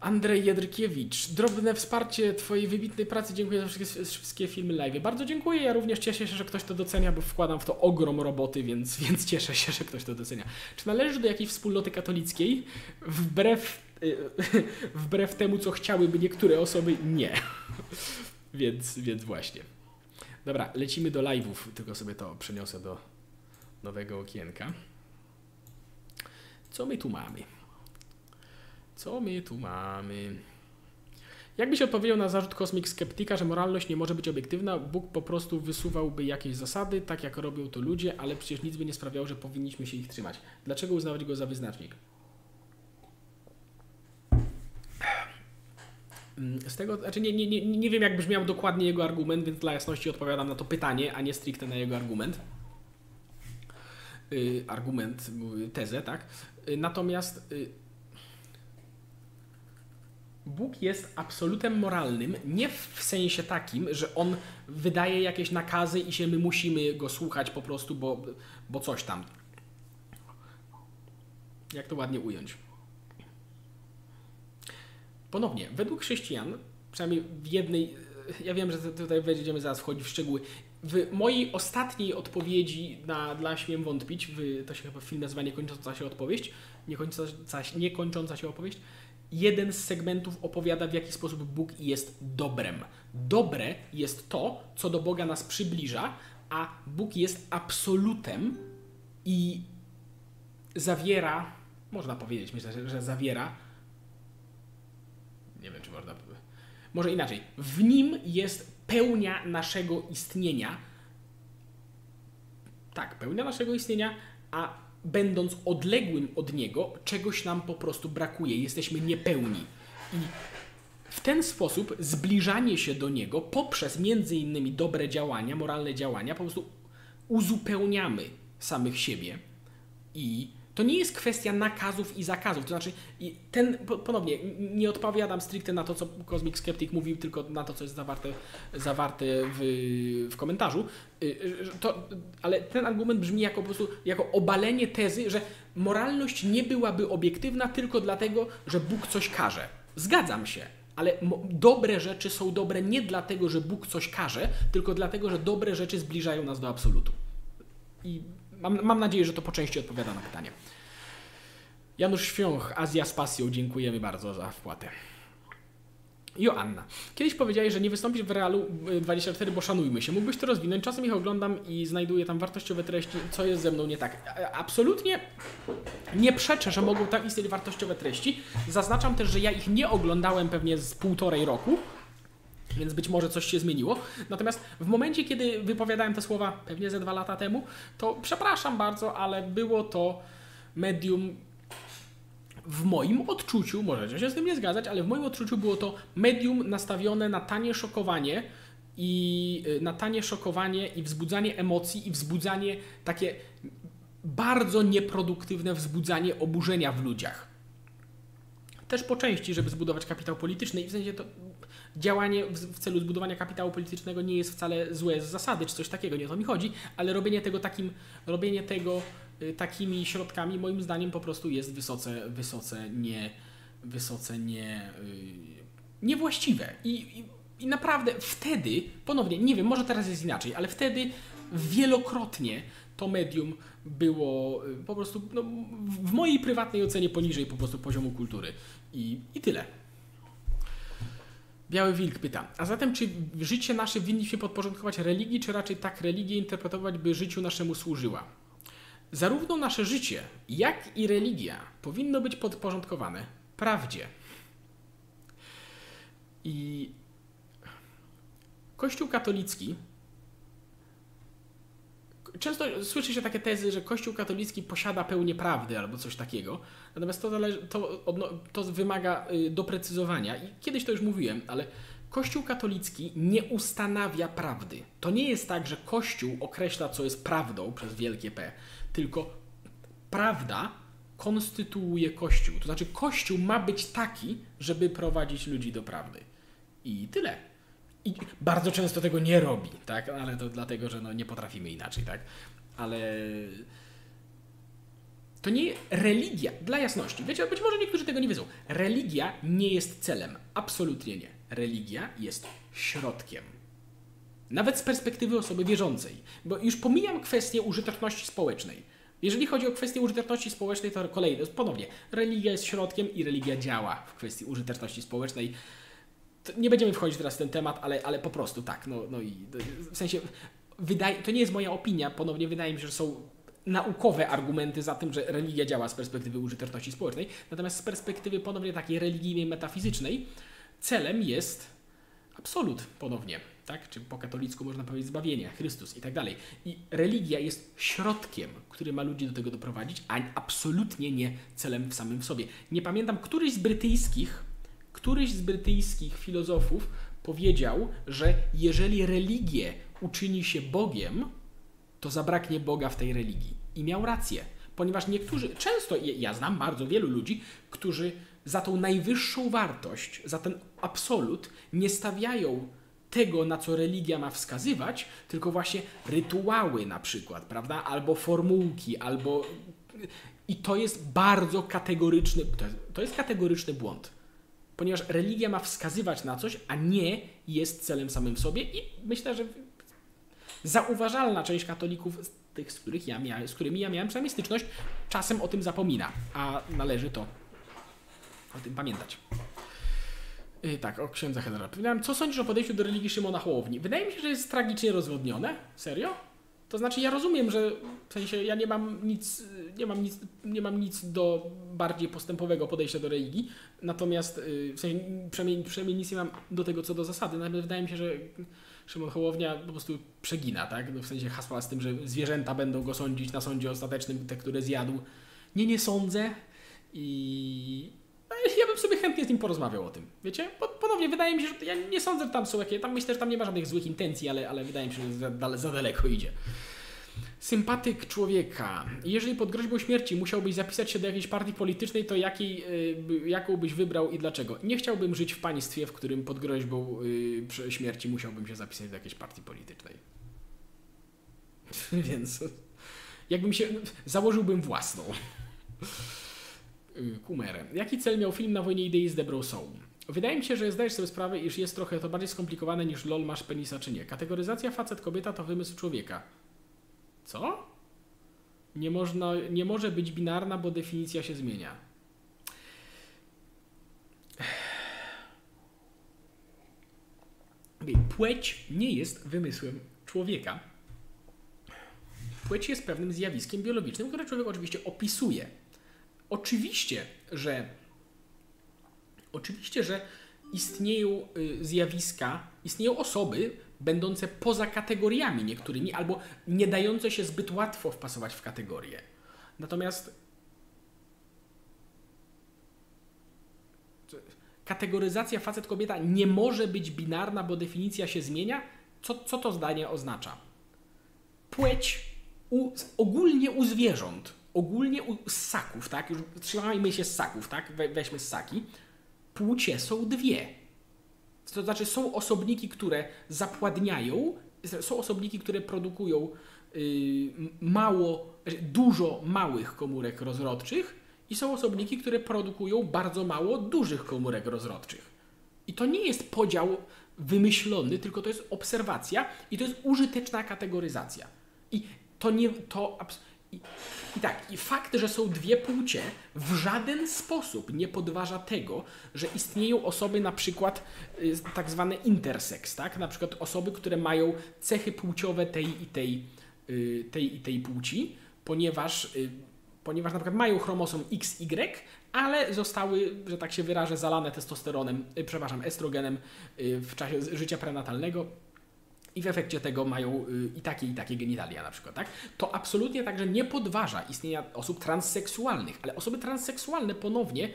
[SPEAKER 1] Andrzej Jedrykiewicz, drobne wsparcie Twojej wybitnej pracy. Dziękuję za wszystkie, wszystkie filmy live. Bardzo dziękuję. Ja również cieszę się, że ktoś to docenia, bo wkładam w to ogrom roboty, więc, więc cieszę się, że ktoś to docenia. Czy należysz do jakiejś wspólnoty katolickiej? Wbrew, wbrew temu, co chciałyby niektóre osoby, nie. więc, więc właśnie. Dobra, lecimy do live'ów, tylko sobie to przeniosę do nowego okienka. Co my tu mamy? Co my tu mamy? Jakbyś odpowiedział na zarzut Kosmik Skeptyka, że moralność nie może być obiektywna, Bóg po prostu wysuwałby jakieś zasady, tak jak robią to ludzie, ale przecież nic by nie sprawiało, że powinniśmy się ich trzymać. Dlaczego uznawać go za wyznacznik? Z tego, znaczy nie, nie, nie, nie wiem, jak brzmiał dokładnie jego argument, więc dla jasności odpowiadam na to pytanie, a nie stricte na jego argument. Yy, argument, tezę, tak? Yy, natomiast yy, Bóg jest absolutem moralnym, nie w sensie takim, że on wydaje jakieś nakazy i się my musimy go słuchać po prostu, bo, bo coś tam. Jak to ładnie ująć? Ponownie, według chrześcijan, przynajmniej w jednej, ja wiem, że tutaj będziemy zaraz wchodzić w szczegóły. W mojej ostatniej odpowiedzi na Dla Śmiem Wątpić, w, to się chyba film nazywa Niekończąca się odpowiedź, niekończąca, niekończąca się opowieść, jeden z segmentów opowiada, w jaki sposób Bóg jest dobrem. Dobre jest to, co do Boga nas przybliża, a Bóg jest absolutem i zawiera, można powiedzieć, myślę, że, że zawiera, nie wiem, czy można, może inaczej, w nim jest pełnia naszego istnienia. Tak, pełnia naszego istnienia, a będąc odległym od niego, czegoś nam po prostu brakuje. Jesteśmy niepełni. I w ten sposób zbliżanie się do niego poprzez między innymi dobre działania, moralne działania, po prostu uzupełniamy samych siebie i to nie jest kwestia nakazów i zakazów. To znaczy, ten, ponownie, nie odpowiadam stricte na to, co Cosmic Skeptic mówił, tylko na to, co jest zawarte, zawarte w, w komentarzu. Y, y, to, ale ten argument brzmi jako po prostu jako obalenie tezy, że moralność nie byłaby obiektywna tylko dlatego, że Bóg coś każe. Zgadzam się, ale dobre rzeczy są dobre nie dlatego, że Bóg coś każe, tylko dlatego, że dobre rzeczy zbliżają nas do absolutu. I mam, mam nadzieję, że to po części odpowiada na pytanie. Janusz Świąch, Azja z pasją, dziękujemy bardzo za wpłatę. Joanna. Kiedyś powiedziałeś, że nie wystąpisz w Realu 24, bo szanujmy się. Mógłbyś to rozwinąć? Czasem ich oglądam i znajduję tam wartościowe treści. Co jest ze mną nie tak? Absolutnie nie przeczę, że mogą tam istnieć wartościowe treści. Zaznaczam też, że ja ich nie oglądałem pewnie z półtorej roku. Więc być może coś się zmieniło. Natomiast w momencie, kiedy wypowiadałem te słowa pewnie ze dwa lata temu, to przepraszam bardzo, ale było to medium w moim odczuciu, możecie się z tym nie zgadzać, ale w moim odczuciu było to medium nastawione na tanie szokowanie i y, na tanie szokowanie i wzbudzanie emocji i wzbudzanie takie bardzo nieproduktywne wzbudzanie oburzenia w ludziach. Też po części, żeby zbudować kapitał polityczny i w sensie to działanie w celu zbudowania kapitału politycznego nie jest wcale złe z zasady, czy coś takiego, nie o to mi chodzi, ale robienie tego takim, robienie tego y, takimi środkami moim zdaniem po prostu jest wysoce, wysoce nie, wysoce nie, y, niewłaściwe. I, i, I naprawdę wtedy, ponownie, nie wiem, może teraz jest inaczej, ale wtedy wielokrotnie to medium było y, po prostu no, w mojej prywatnej ocenie poniżej po prostu poziomu kultury. I, i tyle. Biały Wilk pyta, a zatem czy życie nasze winniśmy podporządkować religii, czy raczej tak religię interpretować, by życiu naszemu służyła? Zarówno nasze życie, jak i religia powinno być podporządkowane prawdzie. I Kościół katolicki często słyszy się takie tezy, że Kościół katolicki posiada pełnię prawdy albo coś takiego. Natomiast to, zależy, to, to wymaga y, doprecyzowania. I kiedyś to już mówiłem, ale Kościół katolicki nie ustanawia prawdy. To nie jest tak, że Kościół określa, co jest prawdą przez wielkie P, tylko prawda konstytuuje Kościół. To znaczy, Kościół ma być taki, żeby prowadzić ludzi do prawdy. I tyle. I bardzo często tego nie robi, tak? Ale to dlatego, że no nie potrafimy inaczej, tak? Ale to nie religia, dla jasności. Wiecie, być może niektórzy tego nie wiedzą. Religia nie jest celem. Absolutnie nie. Religia jest środkiem. Nawet z perspektywy osoby wierzącej. Bo już pomijam kwestię użyteczności społecznej. Jeżeli chodzi o kwestię użyteczności społecznej, to kolejny, ponownie, religia jest środkiem i religia działa w kwestii użyteczności społecznej nie będziemy wchodzić teraz w ten temat, ale, ale po prostu tak. No, no i w sensie, wydaje, to nie jest moja opinia, ponownie wydaje mi się, że są naukowe argumenty za tym, że religia działa z perspektywy użyteczności społecznej, natomiast z perspektywy ponownie takiej religijnej, metafizycznej, celem jest absolut ponownie, tak? Czy po katolicku można powiedzieć zbawienie, Chrystus i tak dalej. I religia jest środkiem, który ma ludzi do tego doprowadzić, a absolutnie nie celem w samym sobie. Nie pamiętam, któryś z brytyjskich Któryś z brytyjskich filozofów powiedział, że jeżeli religię uczyni się Bogiem, to zabraknie Boga w tej religii. I miał rację, ponieważ niektórzy, często ja znam bardzo wielu ludzi, którzy za tą najwyższą wartość, za ten absolut nie stawiają tego, na co religia ma wskazywać, tylko właśnie rytuały na przykład, prawda? Albo formułki, albo. I to jest bardzo kategoryczny, to jest, to jest kategoryczny błąd ponieważ religia ma wskazywać na coś, a nie jest celem samym w sobie i myślę, że zauważalna część katolików, z tych, z, których ja miałem, z którymi ja miałem przynajmniej styczność, czasem o tym zapomina, a należy to o tym pamiętać. Yy, tak, o księdza. Powiedziałem, co sądzisz o podejściu do religii Szymona Hołowni? Wydaje mi się, że jest tragicznie rozwodnione. Serio? To znaczy, ja rozumiem, że w sensie ja nie mam nic, nie mam nic, nie mam nic do bardziej postępowego podejścia do religii, natomiast yy, w sensie, przynajmniej, przynajmniej nic nie mam do tego co do zasady. Nawet wydaje mi się, że Szymon Hołownia po prostu przegina, tak? No w sensie hasła z tym, że zwierzęta będą go sądzić na sądzie ostatecznym, te, które zjadł. Nie, nie sądzę i sobie chętnie z nim porozmawiał o tym. Wiecie? Ponownie wydaje mi się, że ja nie sądzę, że tam są jakieś. Tam myślę, że tam nie ma żadnych złych intencji, ale, ale wydaje mi się, że za, za daleko idzie. Sympatyk człowieka. Jeżeli pod groźbą śmierci musiałbyś zapisać się do jakiejś partii politycznej, to jakiej, y, jaką byś wybrał i dlaczego? Nie chciałbym żyć w państwie, w którym pod groźbą y, śmierci musiałbym się zapisać do jakiejś partii politycznej. Więc jakbym się. Założyłbym własną. Y, Kumerę. Jaki cel miał film na wojnie idei z Debrą Soul? Wydaje mi się, że zdajesz sobie sprawę, iż jest trochę to bardziej skomplikowane niż lol masz penisa czy nie. Kategoryzacja facet-kobieta to wymysł człowieka. Co? Nie, można, nie może być binarna, bo definicja się zmienia. Płeć nie jest wymysłem człowieka. Płeć jest pewnym zjawiskiem biologicznym, które człowiek oczywiście opisuje. Oczywiście, że oczywiście, że istnieją y, zjawiska, istnieją osoby, będące poza kategoriami niektórymi, albo nie dające się zbyt łatwo wpasować w kategorie. Natomiast kategoryzacja facet-kobieta nie może być binarna, bo definicja się zmienia. Co, co to zdanie oznacza? Płeć u, ogólnie u zwierząt, ogólnie u ssaków, tak? Już trzymajmy się ssaków, tak? We, weźmy ssaki. Płcie są dwie to znaczy są osobniki, które zapładniają, są osobniki, które produkują yy, mało, znaczy dużo małych komórek rozrodczych i są osobniki, które produkują bardzo mało dużych komórek rozrodczych. I to nie jest podział wymyślony, tylko to jest obserwacja i to jest użyteczna kategoryzacja. I to nie, to i, I tak, i fakt, że są dwie płcie w żaden sposób nie podważa tego, że istnieją osoby na przykład y, tak zwane intersex, tak? Na przykład osoby, które mają cechy płciowe tej i tej, y, tej, i tej płci, ponieważ, y, ponieważ na przykład mają chromosom XY, ale zostały, że tak się wyrażę, zalane testosteronem, y, przepraszam, estrogenem w czasie życia prenatalnego i w efekcie tego mają y, i takie, i takie genitalia na przykład, tak? To absolutnie także nie podważa istnienia osób transseksualnych, ale osoby transseksualne ponownie,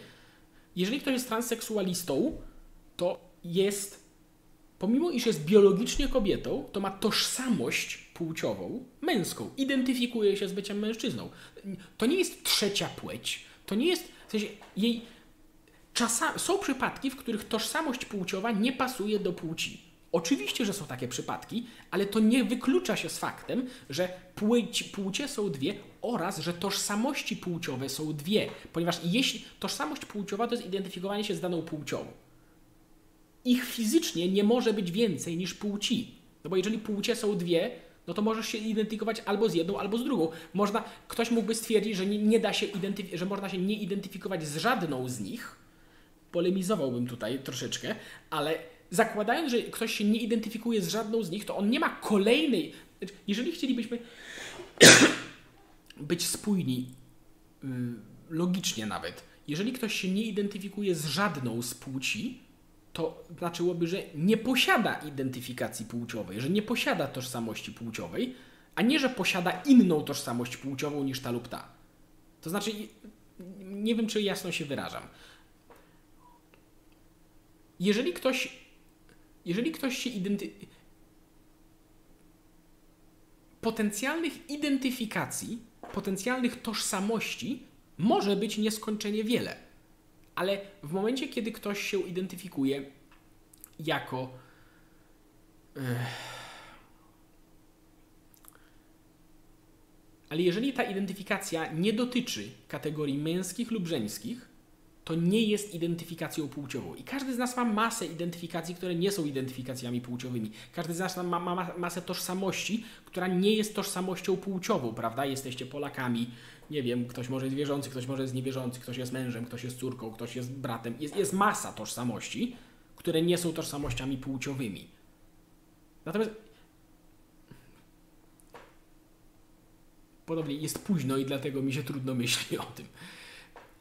[SPEAKER 1] jeżeli ktoś jest transseksualistą, to jest, pomimo iż jest biologicznie kobietą, to ma tożsamość płciową męską, identyfikuje się z byciem mężczyzną. To nie jest trzecia płeć, to nie jest, w sensie jej, czasami, są przypadki, w których tożsamość płciowa nie pasuje do płci Oczywiście, że są takie przypadki, ale to nie wyklucza się z faktem, że płeć, płcie są dwie oraz, że tożsamości płciowe są dwie, ponieważ jeśli tożsamość płciowa to jest identyfikowanie się z daną płcią. Ich fizycznie nie może być więcej niż płci. No bo jeżeli płcie są dwie, no to możesz się identyfikować albo z jedną, albo z drugą. Można, ktoś mógłby stwierdzić, że nie, nie da się że można się nie identyfikować z żadną z nich. Polemizowałbym tutaj troszeczkę, ale zakładając, że ktoś się nie identyfikuje z żadną z nich, to on nie ma kolejnej. Jeżeli chcielibyśmy być spójni, y, logicznie nawet, jeżeli ktoś się nie identyfikuje z żadną z płci, to znaczyłoby, że nie posiada identyfikacji płciowej, że nie posiada tożsamości płciowej, a nie, że posiada inną tożsamość płciową niż ta lub ta. To znaczy, nie wiem, czy jasno się wyrażam. Jeżeli ktoś jeżeli ktoś się identyfikuje. Potencjalnych identyfikacji, potencjalnych tożsamości może być nieskończenie wiele. Ale w momencie, kiedy ktoś się identyfikuje jako. Ale jeżeli ta identyfikacja nie dotyczy kategorii męskich lub żeńskich, to nie jest identyfikacją płciową. I każdy z nas ma masę identyfikacji, które nie są identyfikacjami płciowymi. Każdy z nas ma, ma, ma masę tożsamości, która nie jest tożsamością płciową, prawda? Jesteście Polakami, nie wiem, ktoś może jest wierzący, ktoś może jest niewierzący, ktoś jest mężem, ktoś jest córką, ktoś jest bratem. Jest, jest masa tożsamości, które nie są tożsamościami płciowymi. Natomiast podobnie jest późno i dlatego mi się trudno myśli o tym.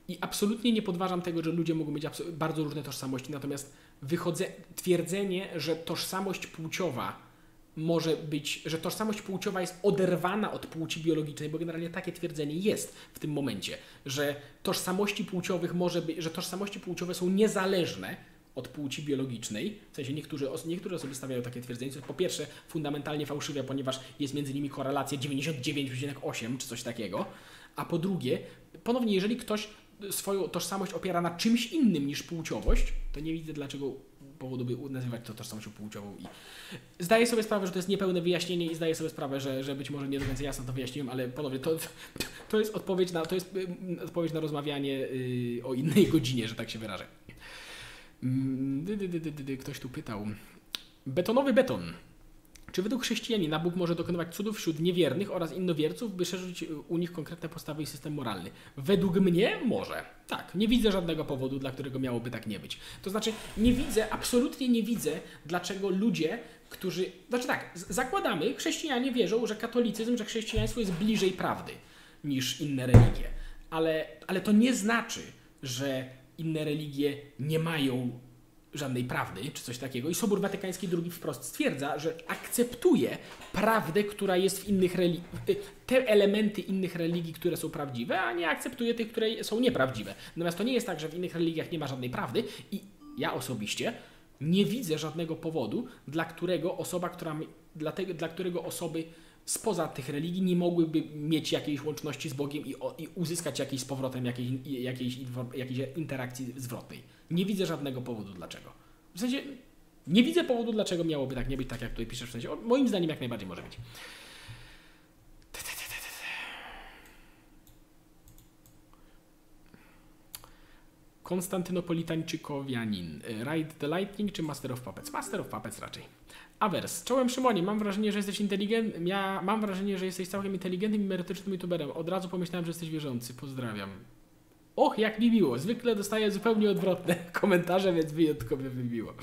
[SPEAKER 1] I absolutnie nie podważam tego, że ludzie mogą mieć bardzo różne tożsamości, natomiast wychodzę, twierdzenie, że tożsamość płciowa może być, że tożsamość płciowa jest oderwana od płci biologicznej, bo generalnie takie twierdzenie jest w tym momencie, że tożsamości płciowych może być, że tożsamości płciowe są niezależne od płci biologicznej. W sensie niektórzy, niektóre osoby stawiają takie twierdzenie, co po pierwsze fundamentalnie fałszywe, ponieważ jest między nimi korelacja 99,8 czy coś takiego, a po drugie, ponownie, jeżeli ktoś swoją tożsamość opiera na czymś innym niż płciowość, to nie widzę dlaczego powodu, by nazywać to tożsamością płciową. I zdaję sobie sprawę, że to jest niepełne wyjaśnienie i zdaję sobie sprawę, że, że być może nie do końca jasno to wyjaśniłem, ale ponownie to, to jest odpowiedź na, to jest y, odpowiedź na rozmawianie yy, o innej godzinie, że tak się wyrażę. Mm, ktoś tu pytał. Betonowy beton. Czy według chrześcijanina Bóg może dokonywać cudów wśród niewiernych oraz innowierców, by szerzyć u nich konkretne postawy i system moralny? Według mnie może. Tak, nie widzę żadnego powodu, dla którego miałoby tak nie być. To znaczy, nie widzę, absolutnie nie widzę, dlaczego ludzie, którzy. Znaczy tak, zakładamy, chrześcijanie wierzą, że katolicyzm, że chrześcijaństwo jest bliżej prawdy niż inne religie. Ale, ale to nie znaczy, że inne religie nie mają żadnej prawdy, czy coś takiego. I Sobór Watykański II wprost stwierdza, że akceptuje prawdę, która jest w innych religii, te elementy innych religii, które są prawdziwe, a nie akceptuje tych, które są nieprawdziwe. Natomiast to nie jest tak, że w innych religiach nie ma żadnej prawdy i ja osobiście nie widzę żadnego powodu, dla którego osoba, która, dla, tego, dla którego osoby spoza tych religii nie mogłyby mieć jakiejś łączności z Bogiem i, i uzyskać jakiejś z powrotem jakiejś, jakiejś, jakiejś interakcji zwrotnej. Nie widzę żadnego powodu dlaczego. W sensie nie widzę powodu dlaczego miałoby tak nie być, tak jak tutaj piszesz w sensie. O, moim zdaniem jak najbardziej może być. Konstantynopolitańczykowianin. Ride the Lightning czy Master of Puppets? Master of Puppets raczej. Awers. Czołem Szymonie, mam wrażenie, że jesteś inteligentny. Ja mam wrażenie, że jesteś całkiem inteligentnym i merytorycznym youtuberem. Od razu pomyślałem, że jesteś wierzący. Pozdrawiam. Och, jak mi miło. Zwykle dostaję zupełnie odwrotne komentarze, więc wyjątkowo mi miło.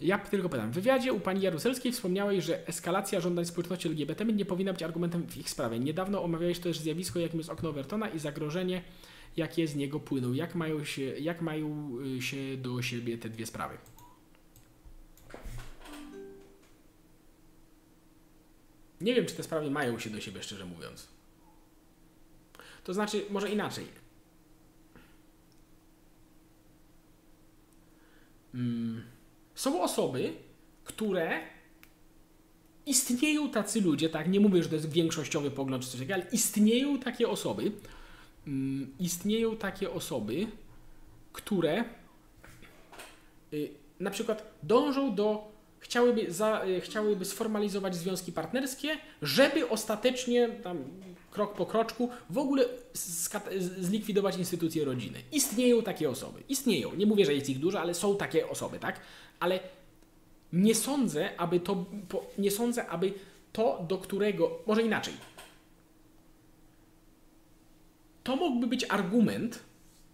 [SPEAKER 1] Ja tylko pytam. W wywiadzie u pani Jaruzelskiej wspomniałeś, że eskalacja żądań społeczności LGBT nie powinna być argumentem w ich sprawie. Niedawno omawiałeś też zjawisko, jakim jest okno Overtona i zagrożenie, jakie z niego płyną. Jak mają się, jak mają y, się do siebie te dwie sprawy? Nie wiem, czy te sprawy mają się do siebie, szczerze mówiąc. To znaczy, może inaczej. Hmm. Są osoby, które istnieją tacy ludzie, tak, nie mówię, że to jest większościowy pogląd czy coś takiego, ale istnieją takie osoby, hmm, istnieją takie osoby, które y, na przykład dążą do chciałyby, za, e, chciałyby sformalizować związki partnerskie, żeby ostatecznie tam krok po kroczku w ogóle zlikwidować instytucję rodziny. Istnieją takie osoby. Istnieją. Nie mówię, że jest ich dużo, ale są takie osoby, tak? Ale nie sądzę, aby to, nie sądzę, aby to, do którego, może inaczej. To mógłby być argument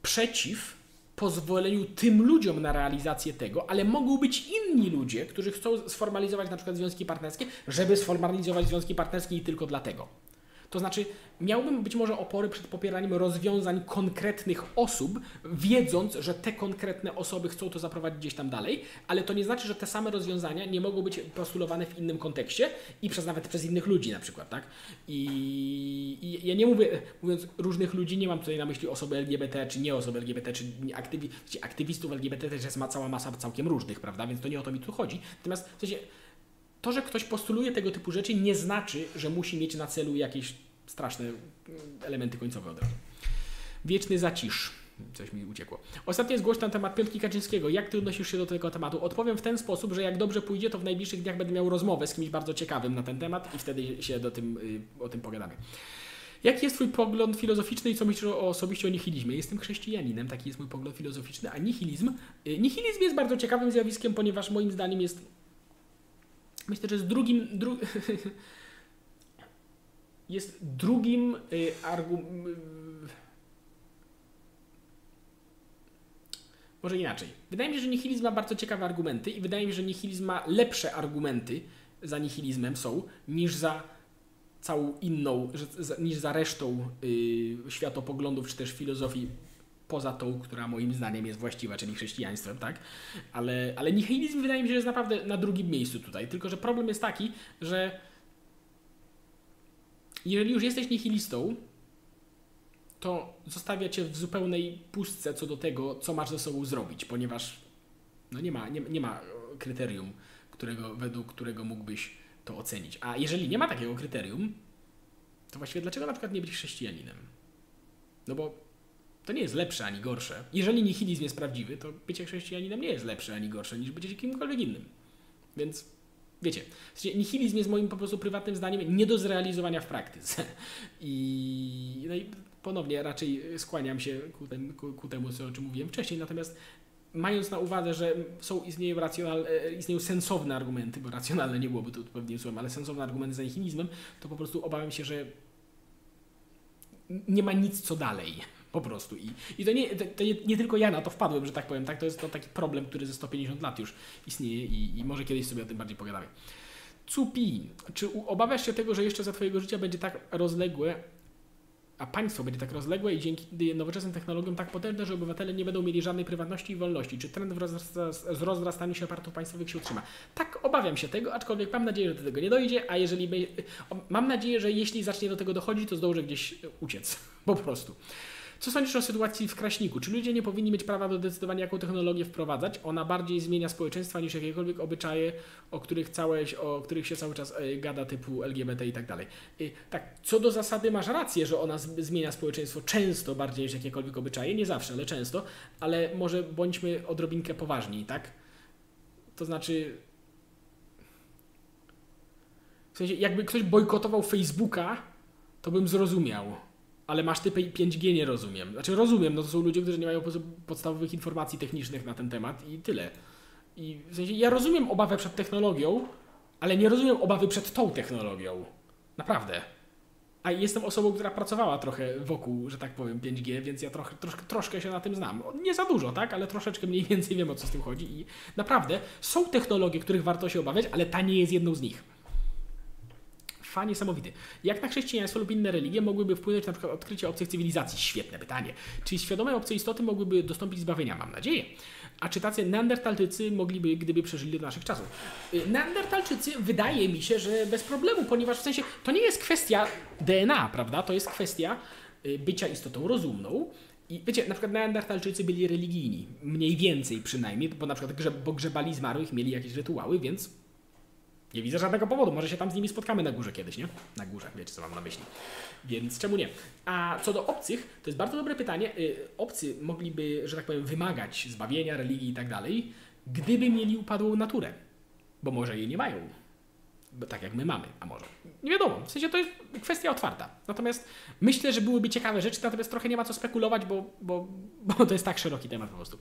[SPEAKER 1] przeciw pozwoleniu tym ludziom na realizację tego, ale mogą być inni ludzie, którzy chcą sformalizować na przykład związki partnerskie, żeby sformalizować związki partnerskie i tylko dlatego. To znaczy, miałbym być może opory przed popieraniem rozwiązań konkretnych osób, wiedząc, że te konkretne osoby chcą to zaprowadzić gdzieś tam dalej, ale to nie znaczy, że te same rozwiązania nie mogą być postulowane w innym kontekście i przez nawet przez innych ludzi na przykład, tak? I, i ja nie mówię, mówiąc różnych ludzi, nie mam tutaj na myśli osoby LGBT, czy nie osoby LGBT, czy aktywi, aktywistów LGBT też jest ma cała masa całkiem różnych, prawda? Więc to nie o to mi tu chodzi. Natomiast w sensie, to, że ktoś postuluje tego typu rzeczy, nie znaczy, że musi mieć na celu jakieś straszne mm, elementy końcowe od razu. Wieczny zacisz. Coś mi uciekło. Ostatnio jest głośno na temat Piątki Kaczyńskiego. Jak ty odnosisz się do tego tematu? Odpowiem w ten sposób, że jak dobrze pójdzie, to w najbliższych dniach będę miał rozmowę z kimś bardzo ciekawym na ten temat i wtedy się do tym, y, o tym pogadamy. Jaki jest Twój pogląd filozoficzny i co myślisz o, osobiście o nihilizmie? Jestem chrześcijaninem, taki jest mój pogląd filozoficzny, a nihilizm? Y, nihilizm jest bardzo ciekawym zjawiskiem, ponieważ moim zdaniem jest. Myślę, że jest drugim. Dru... jest drugim y, argumentem. Może inaczej. Wydaje mi się, że nihilizm ma bardzo ciekawe argumenty i wydaje mi się, że nihilizm ma lepsze argumenty za nihilizmem są niż za całą inną, niż za resztą yy, światopoglądów czy też filozofii poza tą, która moim zdaniem jest właściwa, czyli chrześcijaństwem, tak? Ale, ale nihilizm wydaje mi się, że jest naprawdę na drugim miejscu tutaj. Tylko, że problem jest taki, że jeżeli już jesteś nihilistą, to zostawia cię w zupełnej pustce co do tego, co masz ze sobą zrobić, ponieważ no nie, ma, nie, nie ma kryterium, którego, według którego mógłbyś to ocenić. A jeżeli nie ma takiego kryterium, to właściwie dlaczego na przykład nie być chrześcijaninem? No bo to nie jest lepsze ani gorsze. Jeżeli nihilizm jest prawdziwy, to bycie chrześcijaninem nie jest lepsze ani gorsze niż bycie kimkolwiek innym. Więc wiecie, nihilizm jest moim po prostu prywatnym zdaniem nie do zrealizowania w praktyce. I, no i ponownie raczej skłaniam się ku, tem, ku, ku temu, co, o czym mówiłem wcześniej. Natomiast mając na uwadze, że są, istnieją, racjonal, e, istnieją sensowne argumenty, bo racjonalne nie byłoby to odpowiednim słowem, ale sensowne argumenty za nihilizmem, to po prostu obawiam się, że nie ma nic co dalej. Po prostu. I, i to, nie, to, to nie, nie, tylko ja na to wpadłem, że tak powiem. Tak? To jest to taki problem, który ze 150 lat już istnieje i, i może kiedyś sobie o tym bardziej pogadamy. Cupi, czy obawiasz się tego, że jeszcze za Twojego życia będzie tak rozległe a państwo będzie tak rozległe i dzięki nowoczesnym technologiom tak potężne, że obywatele nie będą mieli żadnej prywatności i wolności. Czy trend w z rozrastaniu się aparatów państwowych się utrzyma? Tak, obawiam się tego, aczkolwiek mam nadzieję, że do tego nie dojdzie, a jeżeli mam nadzieję, że jeśli zacznie do tego dochodzić, to zdążę gdzieś uciec. Po prostu. Co sądzisz o sytuacji w Kraśniku? Czy ludzie nie powinni mieć prawa do decydowania, jaką technologię wprowadzać? Ona bardziej zmienia społeczeństwa niż jakiekolwiek obyczaje, o których, całe, o których się cały czas e, gada, typu LGBT i tak dalej. Tak, co do zasady masz rację, że ona zmienia społeczeństwo często bardziej niż jakiekolwiek obyczaje, nie zawsze, ale często, ale może bądźmy odrobinkę poważni, tak? To znaczy, w sensie, jakby ktoś bojkotował Facebooka, to bym zrozumiał ale masz typy 5G nie rozumiem. Znaczy rozumiem, no to są ludzie, którzy nie mają podstawowych informacji technicznych na ten temat i tyle. I w sensie ja rozumiem obawę przed technologią, ale nie rozumiem obawy przed tą technologią. Naprawdę. A jestem osobą, która pracowała trochę wokół, że tak powiem, 5G, więc ja trochę, troszkę, troszkę się na tym znam. Nie za dużo, tak? Ale troszeczkę mniej więcej wiem, o co z tym chodzi. I naprawdę są technologie, których warto się obawiać, ale ta nie jest jedną z nich. Fa niesamowity. Jak na chrześcijaństwo lub inne religie mogłyby wpłynąć na przykład odkrycie obcych cywilizacji? Świetne pytanie. Czy świadome obce istoty mogłyby dostąpić zbawienia? Mam nadzieję. A czy tacy neandertalczycy mogliby, gdyby przeżyli do naszych czasów? Y, neandertalczycy wydaje mi się, że bez problemu, ponieważ w sensie to nie jest kwestia DNA, prawda? To jest kwestia y, bycia istotą rozumną. I wiecie, na przykład neandertalczycy byli religijni, mniej więcej przynajmniej, bo na przykład grze, bo grzebali zmarłych, mieli jakieś rytuały, więc nie widzę żadnego powodu. Może się tam z nimi spotkamy na górze kiedyś, nie? Na górze, wiecie co mam na myśli. Więc czemu nie? A co do obcych, to jest bardzo dobre pytanie. Y, obcy mogliby, że tak powiem, wymagać zbawienia, religii i tak dalej, gdyby mieli upadłą naturę. Bo może jej nie mają. Tak jak my mamy, a może. Nie wiadomo, w sensie to jest kwestia otwarta. Natomiast myślę, że byłyby ciekawe rzeczy, natomiast trochę nie ma co spekulować, bo, bo, bo to jest tak szeroki temat po prostu.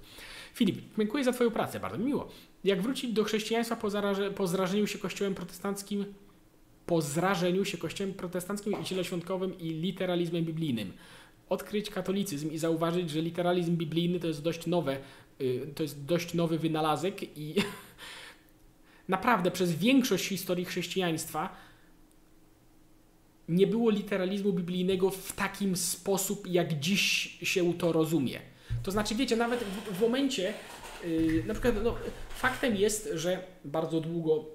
[SPEAKER 1] Filip, dziękuję za Twoją pracę, bardzo mi miło. Jak wrócić do chrześcijaństwa po, zaraże, po zrażeniu się kościołem protestanckim, po zrażeniu się kościołem protestanckim i zieloświątkowym i literalizmem biblijnym? Odkryć katolicyzm i zauważyć, że literalizm biblijny to jest dość nowe, y, to jest dość nowy wynalazek i naprawdę przez większość historii chrześcijaństwa nie było literalizmu biblijnego w takim sposób, jak dziś się to rozumie. To znaczy, wiecie, nawet w, w momencie, yy, na przykład, no, faktem jest, że bardzo długo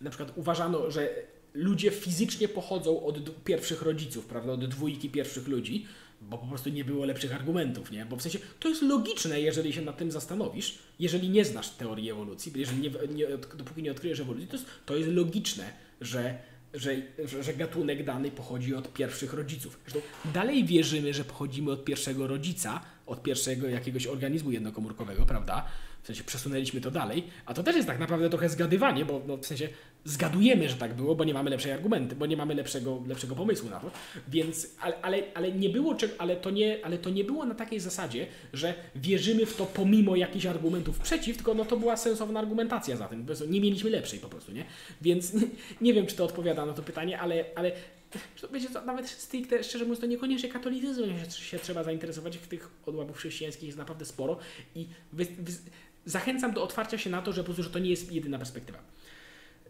[SPEAKER 1] na przykład uważano, że ludzie fizycznie pochodzą od pierwszych rodziców, prawda, od dwójki pierwszych ludzi, bo po prostu nie było lepszych argumentów, nie? Bo w sensie to jest logiczne, jeżeli się nad tym zastanowisz, jeżeli nie znasz teorii ewolucji, jeżeli nie, nie, dopóki nie odkryjesz ewolucji, to jest, to jest logiczne, że że, że, że, gatunek dany pochodzi od pierwszych rodziców. Zresztą dalej wierzymy, że pochodzimy od pierwszego rodzica, od pierwszego jakiegoś organizmu jednokomórkowego, prawda? W sensie przesunęliśmy to dalej, a to też jest tak naprawdę trochę zgadywanie, bo no, w sensie zgadujemy, że tak było, bo nie mamy lepszej argumenty, bo nie mamy lepszego, lepszego pomysłu na to. Więc, ale, ale, ale nie było, ale to nie, ale to nie było na takiej zasadzie, że wierzymy w to pomimo jakichś argumentów przeciw, tylko no to była sensowna argumentacja za tym. Nie mieliśmy lepszej po prostu, nie? Więc nie, wiem, czy to odpowiada na to pytanie, ale, ale wiecie co, nawet stricte, szczerze mówiąc, to niekoniecznie katolicyzmem się, się trzeba zainteresować. Tych odłamów chrześcijańskich jest naprawdę sporo i wy, wy, zachęcam do otwarcia się na to, że po prostu że to nie jest jedyna perspektywa.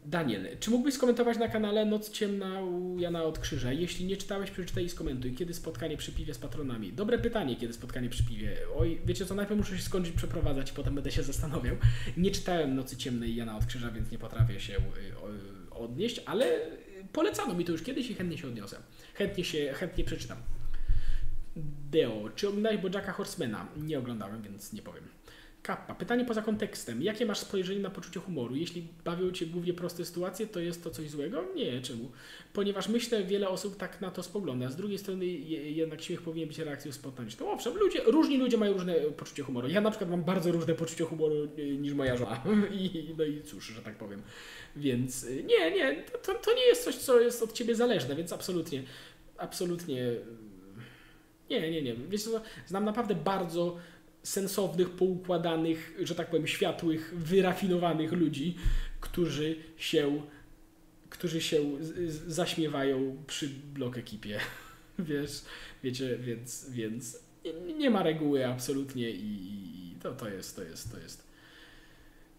[SPEAKER 1] Daniel, czy mógłbyś skomentować na kanale Noc Ciemna u Jana od Krzyża? Jeśli nie czytałeś, przeczytaj i skomentuj. Kiedy spotkanie przy piwie z patronami? Dobre pytanie, kiedy spotkanie przy piwie. Oj, wiecie co, najpierw muszę się skończyć przeprowadzać i potem będę się zastanawiał. Nie czytałem Nocy Ciemnej Jana od Krzyża, więc nie potrafię się y, odnieść, ale polecano mi to już kiedyś i chętnie się odniosę. Chętnie się, chętnie przeczytam. Deo, czy oglądałeś Bojacka Horsemana? Nie oglądałem, więc nie powiem. Kappa. Pytanie poza kontekstem. Jakie masz spojrzenie na poczucie humoru? Jeśli bawią Cię głównie proste sytuacje, to jest to coś złego? Nie, czemu? Ponieważ myślę, wiele osób tak na to spogląda. Z drugiej strony jednak śmiech powinien być reakcją spontaniczną. Owszem, ludzie, różni ludzie mają różne poczucie humoru. Ja na przykład mam bardzo różne poczucie humoru e, niż moja żona. I, no i cóż, że tak powiem. Więc e, nie, nie, to, to nie jest coś, co jest od Ciebie zależne, więc absolutnie, absolutnie nie, nie, nie. Wiesz co, znam naprawdę bardzo sensownych, poukładanych, że tak powiem, światłych, wyrafinowanych ludzi, którzy się, którzy się zaśmiewają przy blok ekipie. Wiesz, wiecie, więc, więc nie ma reguły absolutnie i, to, to jest, to jest, to jest.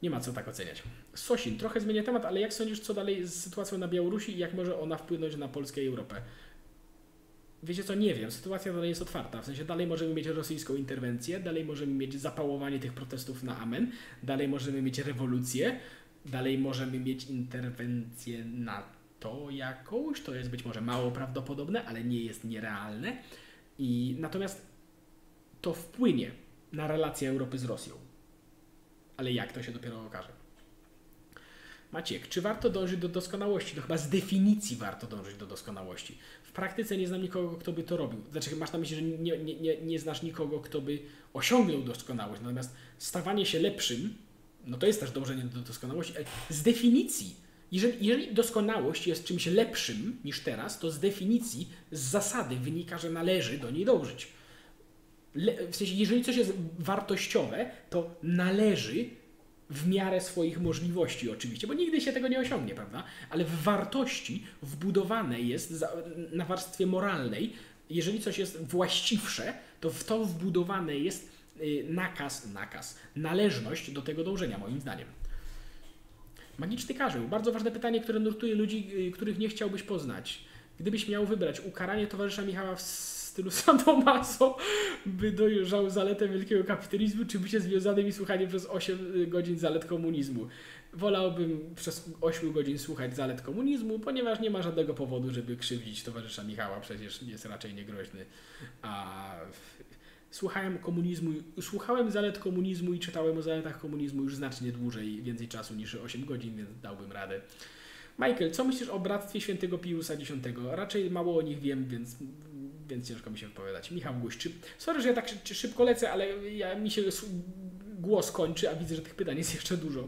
[SPEAKER 1] Nie ma co tak oceniać. Sosin, trochę zmienia temat, ale jak sądzisz, co dalej z sytuacją na Białorusi i jak może ona wpłynąć na Polskę i Europę? Wiecie co, nie wiem, sytuacja dalej jest otwarta, w sensie dalej możemy mieć rosyjską interwencję, dalej możemy mieć zapałowanie tych protestów na amen, dalej możemy mieć rewolucję, dalej możemy mieć interwencję na to jakąś, to jest być może mało prawdopodobne, ale nie jest nierealne. I natomiast to wpłynie na relacje Europy z Rosją. Ale jak to się dopiero okaże? Maciek, czy warto dążyć do doskonałości? No chyba z definicji warto dążyć do doskonałości praktyce nie znam nikogo, kto by to robił. Znaczy, masz na myśli, że nie, nie, nie, nie znasz nikogo, kto by osiągnął doskonałość. Natomiast stawanie się lepszym, no to jest też dążenie do doskonałości. Z definicji, jeżeli, jeżeli doskonałość jest czymś lepszym niż teraz, to z definicji, z zasady wynika, że należy do niej dążyć. Le, w sensie, jeżeli coś jest wartościowe, to należy w miarę swoich możliwości oczywiście, bo nigdy się tego nie osiągnie, prawda? Ale w wartości wbudowane jest na warstwie moralnej, jeżeli coś jest właściwsze, to w to wbudowane jest y, nakaz, nakaz, należność do tego dążenia, moim zdaniem. Magiczny karzeł. Bardzo ważne pytanie, które nurtuje ludzi, y, których nie chciałbyś poznać. Gdybyś miał wybrać ukaranie towarzysza Michała w stylu San Tomaso by dojrzał zaletę wielkiego kapitalizmu, czy bycie związanym i słuchanie przez 8 godzin zalet komunizmu. Wolałbym przez 8 godzin słuchać zalet komunizmu, ponieważ nie ma żadnego powodu, żeby krzywdzić towarzysza Michała, przecież jest raczej niegroźny. A słuchałem komunizmu, słuchałem zalet komunizmu i czytałem o zaletach komunizmu już znacznie dłużej, więcej czasu niż 8 godzin, więc dałbym radę. Michael, co myślisz o Bractwie Świętego Piusa X? Raczej mało o nich wiem, więc więc ciężko mi się wypowiadać. Michał Guszczy. Sorry, że ja tak szybko lecę, ale ja, mi się głos kończy, a widzę, że tych pytań jest jeszcze dużo.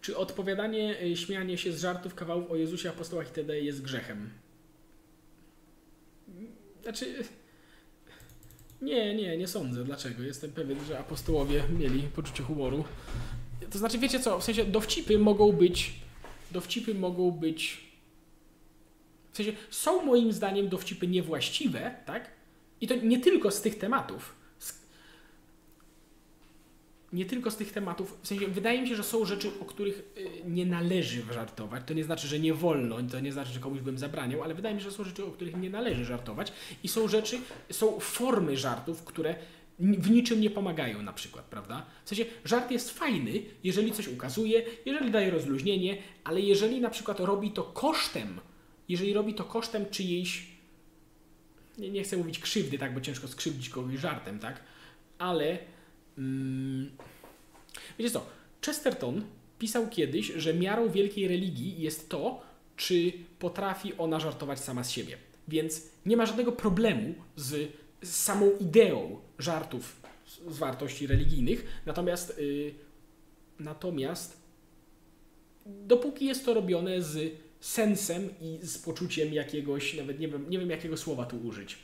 [SPEAKER 1] Czy odpowiadanie, y, śmianie się z żartów, kawałów o Jezusie, apostołach itd. jest grzechem? Znaczy... Nie, nie, nie sądzę. Dlaczego? Jestem pewien, że apostołowie mieli poczucie humoru. To znaczy, wiecie co, w sensie dowcipy mogą być, dowcipy mogą być w sensie są moim zdaniem dowcipy niewłaściwe, tak? I to nie tylko z tych tematów. Nie tylko z tych tematów. W sensie wydaje mi się, że są rzeczy, o których y, nie należy żartować. To nie znaczy, że nie wolno, to nie znaczy, że komuś bym zabraniał, ale wydaje mi się, że są rzeczy, o których nie należy żartować. I są rzeczy, są formy żartów, które w niczym nie pomagają na przykład, prawda? W sensie żart jest fajny, jeżeli coś ukazuje, jeżeli daje rozluźnienie, ale jeżeli na przykład robi to kosztem jeżeli robi to kosztem czyjejś, nie, nie chcę mówić krzywdy, tak, bo ciężko skrzywdzić kogoś żartem, tak, ale mm, wiecie co, Chesterton pisał kiedyś, że miarą wielkiej religii jest to, czy potrafi ona żartować sama z siebie. Więc nie ma żadnego problemu z, z samą ideą żartów z, z wartości religijnych, natomiast, yy, natomiast dopóki jest to robione z sensem i z poczuciem jakiegoś, nawet nie wiem, nie wiem jakiego słowa tu użyć.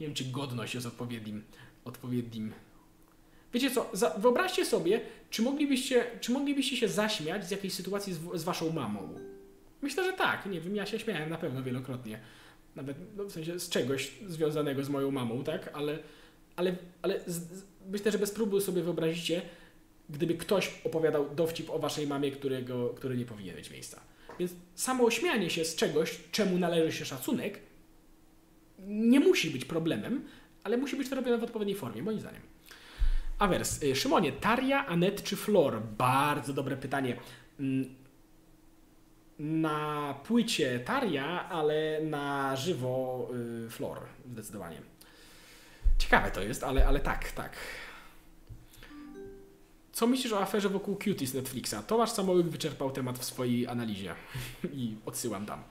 [SPEAKER 1] Nie wiem, czy godność jest odpowiednim, odpowiednim. Wiecie co, wyobraźcie sobie, czy moglibyście, czy moglibyście się zaśmiać z jakiejś sytuacji z, z waszą mamą. Myślę, że tak. Nie wiem, ja się śmiałem na pewno wielokrotnie. Nawet no, w sensie z czegoś związanego z moją mamą, tak? Ale, ale, ale z, z, myślę, że bez próby sobie wyobrazicie, gdyby ktoś opowiadał dowcip o waszej mamie, którego, który nie powinien mieć miejsca. Więc samo ośmianie się z czegoś, czemu należy się szacunek, nie musi być problemem, ale musi być to robione w odpowiedniej formie, moim zdaniem. Awers, y, Szymonie, Taria, Anet czy Flor? Bardzo dobre pytanie. Mm, na płycie Taria, ale na żywo y, Flor, zdecydowanie. Ciekawe to jest, ale, ale tak, tak. Co myślisz o aferze wokół Cutie z Netflixa? Tomasz Samołyk wyczerpał temat w swojej analizie i odsyłam tam.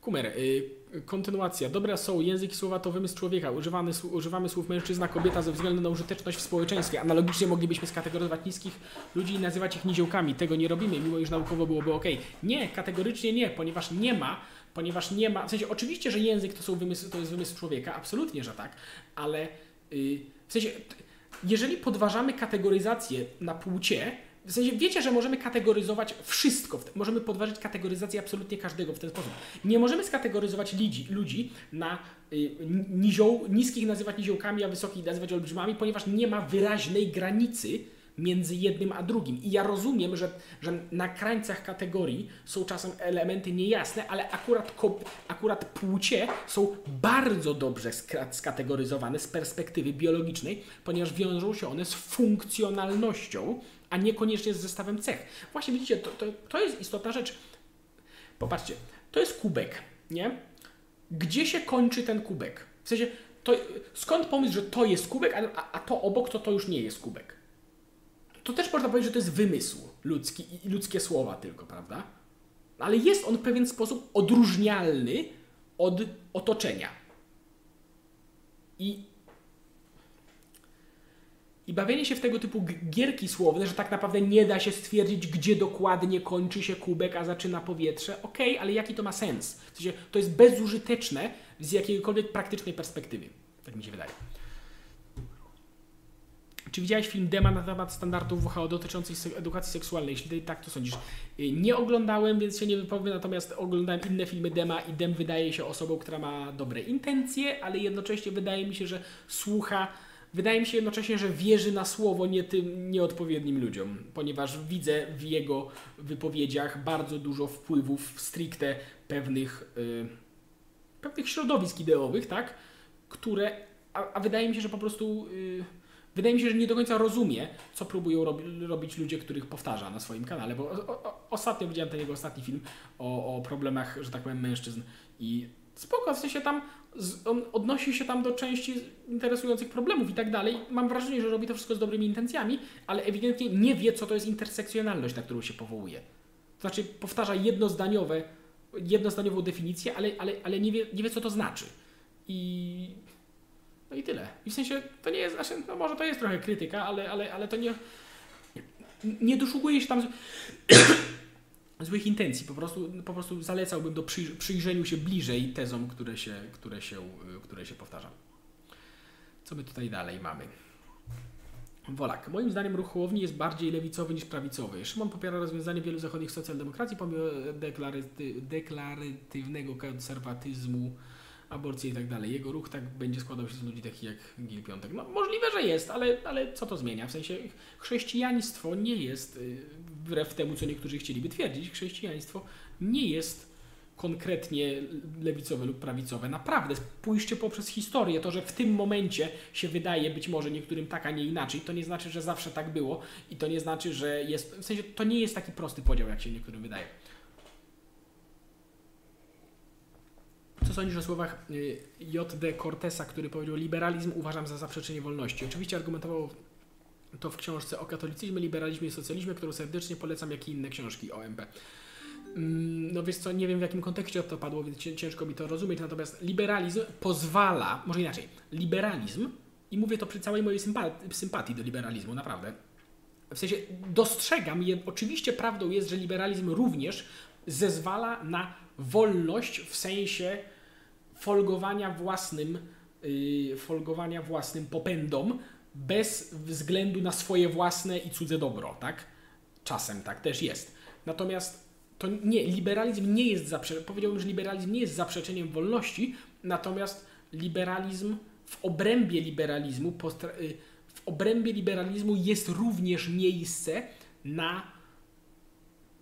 [SPEAKER 1] Kumer, y, kontynuacja. Dobra są, język i słowa to wymysł człowieka. Używamy, używamy słów mężczyzna, kobieta ze względu na użyteczność w społeczeństwie. Analogicznie moglibyśmy skategoryzować niskich ludzi i nazywać ich niziołkami. Tego nie robimy, mimo iż naukowo byłoby ok. Nie, kategorycznie nie, ponieważ nie ma, ponieważ nie ma, w sensie oczywiście, że język to, są wymysł, to jest wymysł człowieka, absolutnie, że tak, ale yy, w sensie jeżeli podważamy kategoryzację na płcie, w sensie wiecie, że możemy kategoryzować wszystko, możemy podważyć kategoryzację absolutnie każdego w ten sposób. Nie możemy skategoryzować ludzi, ludzi na y, nizioł, niskich nazywać niziołkami, a wysokich nazywać olbrzymami, ponieważ nie ma wyraźnej granicy między jednym a drugim. I ja rozumiem, że, że na krańcach kategorii są czasem elementy niejasne, ale akurat, akurat płcie są bardzo dobrze skategoryzowane z perspektywy biologicznej, ponieważ wiążą się one z funkcjonalnością, a niekoniecznie z zestawem cech. Właśnie widzicie, to, to, to jest istotna rzecz. Popatrzcie, to jest kubek, nie? Gdzie się kończy ten kubek? W sensie, to, skąd pomysł, że to jest kubek, a, a to obok to to już nie jest kubek? To też można powiedzieć, że to jest wymysł ludzki i ludzkie słowa tylko, prawda? Ale jest on w pewien sposób odróżnialny od otoczenia. I, I bawienie się w tego typu gierki słowne, że tak naprawdę nie da się stwierdzić, gdzie dokładnie kończy się kubek, a zaczyna powietrze, ok, ale jaki to ma sens? W sensie, to jest bezużyteczne z jakiejkolwiek praktycznej perspektywy. Tak mi się wydaje. Czy widziałeś film Dema na temat standardów WHO dotyczących edukacji seksualnej? Jeśli tak, to sądzisz. Y, nie oglądałem, więc się nie wypowiem, natomiast oglądałem inne filmy Dema i Dem wydaje się osobą, która ma dobre intencje, ale jednocześnie wydaje mi się, że słucha Wydaje mi się jednocześnie, że wierzy na słowo nie tym nieodpowiednim ludziom, ponieważ widzę w jego wypowiedziach bardzo dużo wpływów stricte pewnych, yy, pewnych środowisk ideowych, tak? Które, a, a, wydaje mi się, że po prostu yy, wydaje mi się, że nie do końca rozumie, co próbują robi, robić ludzie, których powtarza na swoim kanale, bo o, o, ostatnio widziałem ten jego ostatni film o, o problemach, że tak powiem, mężczyzn i spoko, w sensie tam on odnosi się tam do części interesujących problemów i tak dalej. Mam wrażenie, że robi to wszystko z dobrymi intencjami, ale ewidentnie nie wie, co to jest intersekcjonalność, na którą się powołuje. To znaczy powtarza jednozdaniowe, jednozdaniową definicję, ale, ale, ale nie, wie, nie wie, co to znaczy. I no i tyle. I w sensie to nie jest, znaczy, no może to jest trochę krytyka, ale, ale, ale to nie, nie doszukuje się tam z, złych intencji. Po prostu, po prostu zalecałbym do przyjrzeniu się bliżej tezom, które się, które się, które się powtarza. Co my tutaj dalej mamy? Wolak. Moim zdaniem ruch Hołowni jest bardziej lewicowy niż prawicowy. Szymon popiera rozwiązanie wielu zachodnich socjaldemokracji pomimo deklaratywnego konserwatyzmu aborcję i tak dalej. Jego ruch tak będzie składał się z ludzi takich jak Gil Piątek. No możliwe, że jest, ale, ale co to zmienia? W sensie chrześcijaństwo nie jest, y, wbrew temu, co niektórzy chcieliby twierdzić, chrześcijaństwo nie jest konkretnie lewicowe lub prawicowe. Naprawdę, pójście poprzez historię, to, że w tym momencie się wydaje być może niektórym tak, a nie inaczej, to nie znaczy, że zawsze tak było i to nie znaczy, że jest, w sensie to nie jest taki prosty podział, jak się niektórym wydaje. Sądzisz o słowach y, J.D. Cortesa, który powiedział, liberalizm uważam za zaprzeczenie wolności. Oczywiście argumentował to w książce o katolicyzmie, liberalizmie i socjalizmie, którą serdecznie polecam, jak i inne książki o MP. Mm, no wiesz co, nie wiem w jakim kontekście to padło, więc ciężko mi to rozumieć, natomiast liberalizm pozwala, może inaczej, liberalizm, i mówię to przy całej mojej sympatii, sympatii do liberalizmu, naprawdę, w sensie dostrzegam, je, oczywiście prawdą jest, że liberalizm również zezwala na wolność w sensie folgowania własnym, yy, folgowania własnym popędom bez względu na swoje własne i cudze dobro, tak? Czasem tak też jest. Natomiast to nie, liberalizm nie jest zaprzeczeniem, powiedziałbym, że liberalizm nie jest zaprzeczeniem wolności, natomiast liberalizm w obrębie liberalizmu, y, w obrębie liberalizmu jest również miejsce na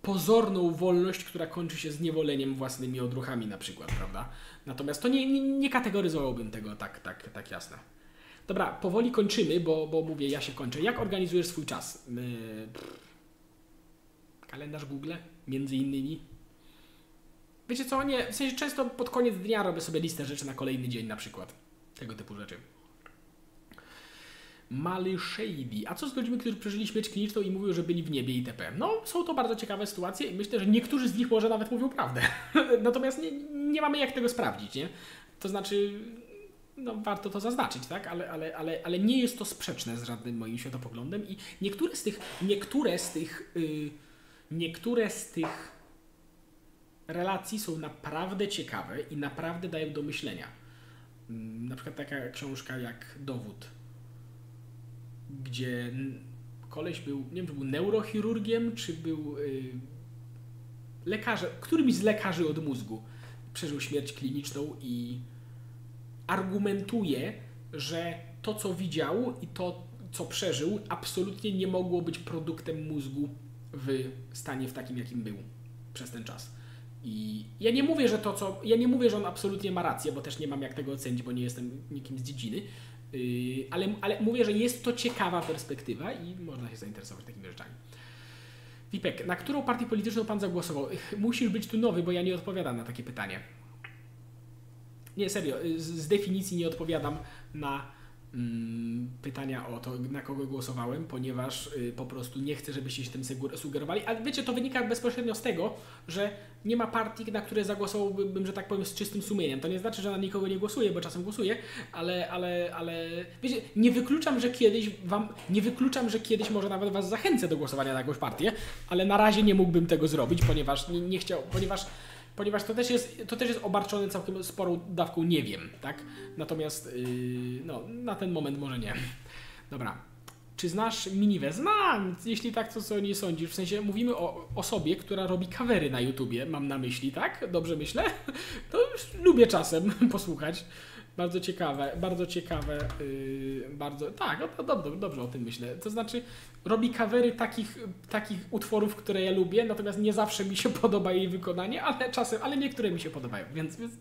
[SPEAKER 1] pozorną wolność, która kończy się zniewoleniem własnymi odruchami na przykład, prawda? Natomiast to nie, nie, nie kategoryzowałbym tego tak, tak, tak jasno. Dobra, powoli kończymy, bo, bo mówię, ja się kończę. Jak organizujesz swój czas? Yy, kalendarz Google, między innymi. Wiecie co, nie, w sensie często pod koniec dnia robię sobie listę rzeczy na kolejny dzień na przykład. Tego typu rzeczy. Maly Shady. A co z ludźmi, którzy przeżyli śmierć kliniczną i mówią, że byli w niebie itp.? No, są to bardzo ciekawe sytuacje i myślę, że niektórzy z nich może nawet mówią prawdę. Natomiast nie, nie mamy jak tego sprawdzić, nie? To znaczy, no, warto to zaznaczyć, tak? Ale, ale, ale, ale nie jest to sprzeczne z żadnym moim światopoglądem i niektóre z tych, niektóre z tych, yy, niektóre z tych relacji są naprawdę ciekawe i naprawdę dają do myślenia. Yy, na przykład taka książka jak Dowód, gdzie koleś był, nie wiem, czy był neurochirurgiem, czy był yy, lekarzem, którymś z lekarzy od mózgu przeżył śmierć kliniczną i argumentuje, że to, co widział i to, co przeżył, absolutnie nie mogło być produktem mózgu w stanie w takim, jakim był przez ten czas. I ja nie mówię, że to, co. Ja nie mówię, że on absolutnie ma rację, bo też nie mam jak tego ocenić, bo nie jestem nikim z dziedziny. Yy, ale, ale mówię, że jest to ciekawa perspektywa i można się zainteresować takimi rzeczami. Wipek, na którą partię polityczną pan zagłosował? Musisz być tu nowy, bo ja nie odpowiadam na takie pytanie. Nie, serio, z, z definicji nie odpowiadam na pytania o to, na kogo głosowałem, ponieważ y, po prostu nie chcę, żebyście się tym sugerowali. Ale wiecie, to wynika bezpośrednio z tego, że nie ma partii, na które zagłosowałbym, że tak powiem, z czystym sumieniem. To nie znaczy, że na nikogo nie głosuję, bo czasem głosuję, ale, ale, ale wiecie, nie wykluczam, że kiedyś wam, nie wykluczam, że kiedyś może nawet was zachęcę do głosowania na jakąś partię, ale na razie nie mógłbym tego zrobić, ponieważ nie, nie chciał, ponieważ ponieważ to też jest, to też jest obarczone całkiem sporą dawką nie wiem, tak? Natomiast yy, no, na ten moment może nie. Dobra. Czy znasz Miniwę? Znam! Jeśli tak, to co nie sądzisz? W sensie mówimy o osobie, która robi kawery na YouTubie, mam na myśli, tak? Dobrze myślę? To lubię czasem posłuchać. Bardzo ciekawe, bardzo ciekawe, yy, bardzo, tak, no, dobrze, dobrze o tym myślę. To znaczy, robi kawery takich, takich utworów, które ja lubię, natomiast nie zawsze mi się podoba jej wykonanie, ale czasem, ale niektóre mi się podobają, więc, więc,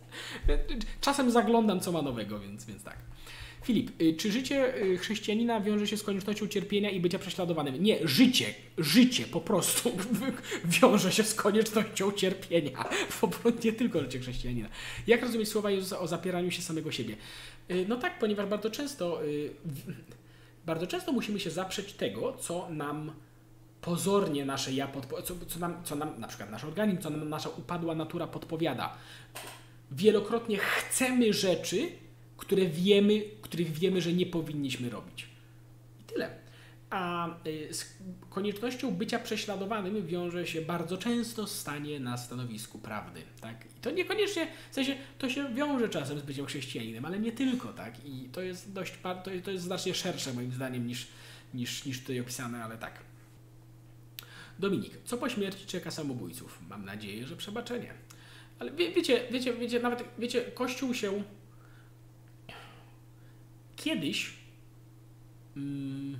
[SPEAKER 1] więc czasem zaglądam, co ma nowego, więc, więc tak. Filip, y, czy życie y, chrześcijanina wiąże się z koniecznością cierpienia i bycia prześladowanym? Nie, życie, życie po prostu wiąże się z koniecznością cierpienia. Po prostu nie tylko życie chrześcijanina. Jak rozumieć słowa Jezusa o zapieraniu się samego siebie? Y, no tak, ponieważ bardzo często, bardzo często musimy się zaprzeć tego, co nam pozornie nasze ja, co, co, nam, co nam, na przykład nasz organizm, co nam nasza upadła natura podpowiada. Wielokrotnie chcemy rzeczy, które wiemy, których wiemy, że nie powinniśmy robić. I tyle. A y, z koniecznością bycia prześladowanym wiąże się bardzo często stanie na stanowisku prawdy. Tak? I to niekoniecznie, w sensie to się wiąże czasem z byciem chrześcijaninem, ale nie tylko. Tak? I to jest dość, to jest znacznie szersze moim zdaniem niż, niż, niż tutaj opisane, ale tak. Dominik, co po śmierci czeka samobójców? Mam nadzieję, że przebaczenie. Ale wie, wiecie, wiecie, wiecie, nawet wiecie, Kościół się kiedyś mm,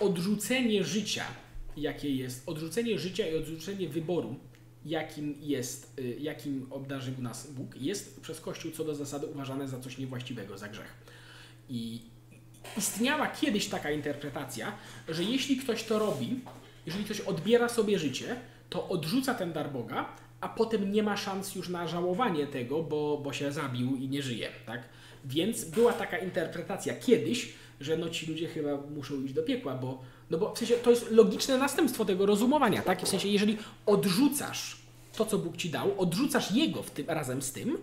[SPEAKER 1] odrzucenie życia, jakie jest, odrzucenie życia i odrzucenie wyboru, jakim jest, y, jakim obdarzył nas Bóg, jest przez Kościół co do zasady uważane za coś niewłaściwego, za grzech. I istniała kiedyś taka interpretacja, że jeśli ktoś to robi, jeżeli ktoś odbiera sobie życie, to odrzuca ten dar Boga, a potem nie ma szans już na żałowanie tego, bo, bo się zabił i nie żyje, tak? Więc była taka interpretacja kiedyś, że no ci ludzie chyba muszą iść do piekła, bo, no bo w sensie to jest logiczne następstwo tego rozumowania, tak? W sensie, jeżeli odrzucasz to, co Bóg ci dał, odrzucasz Jego w tym, razem z tym,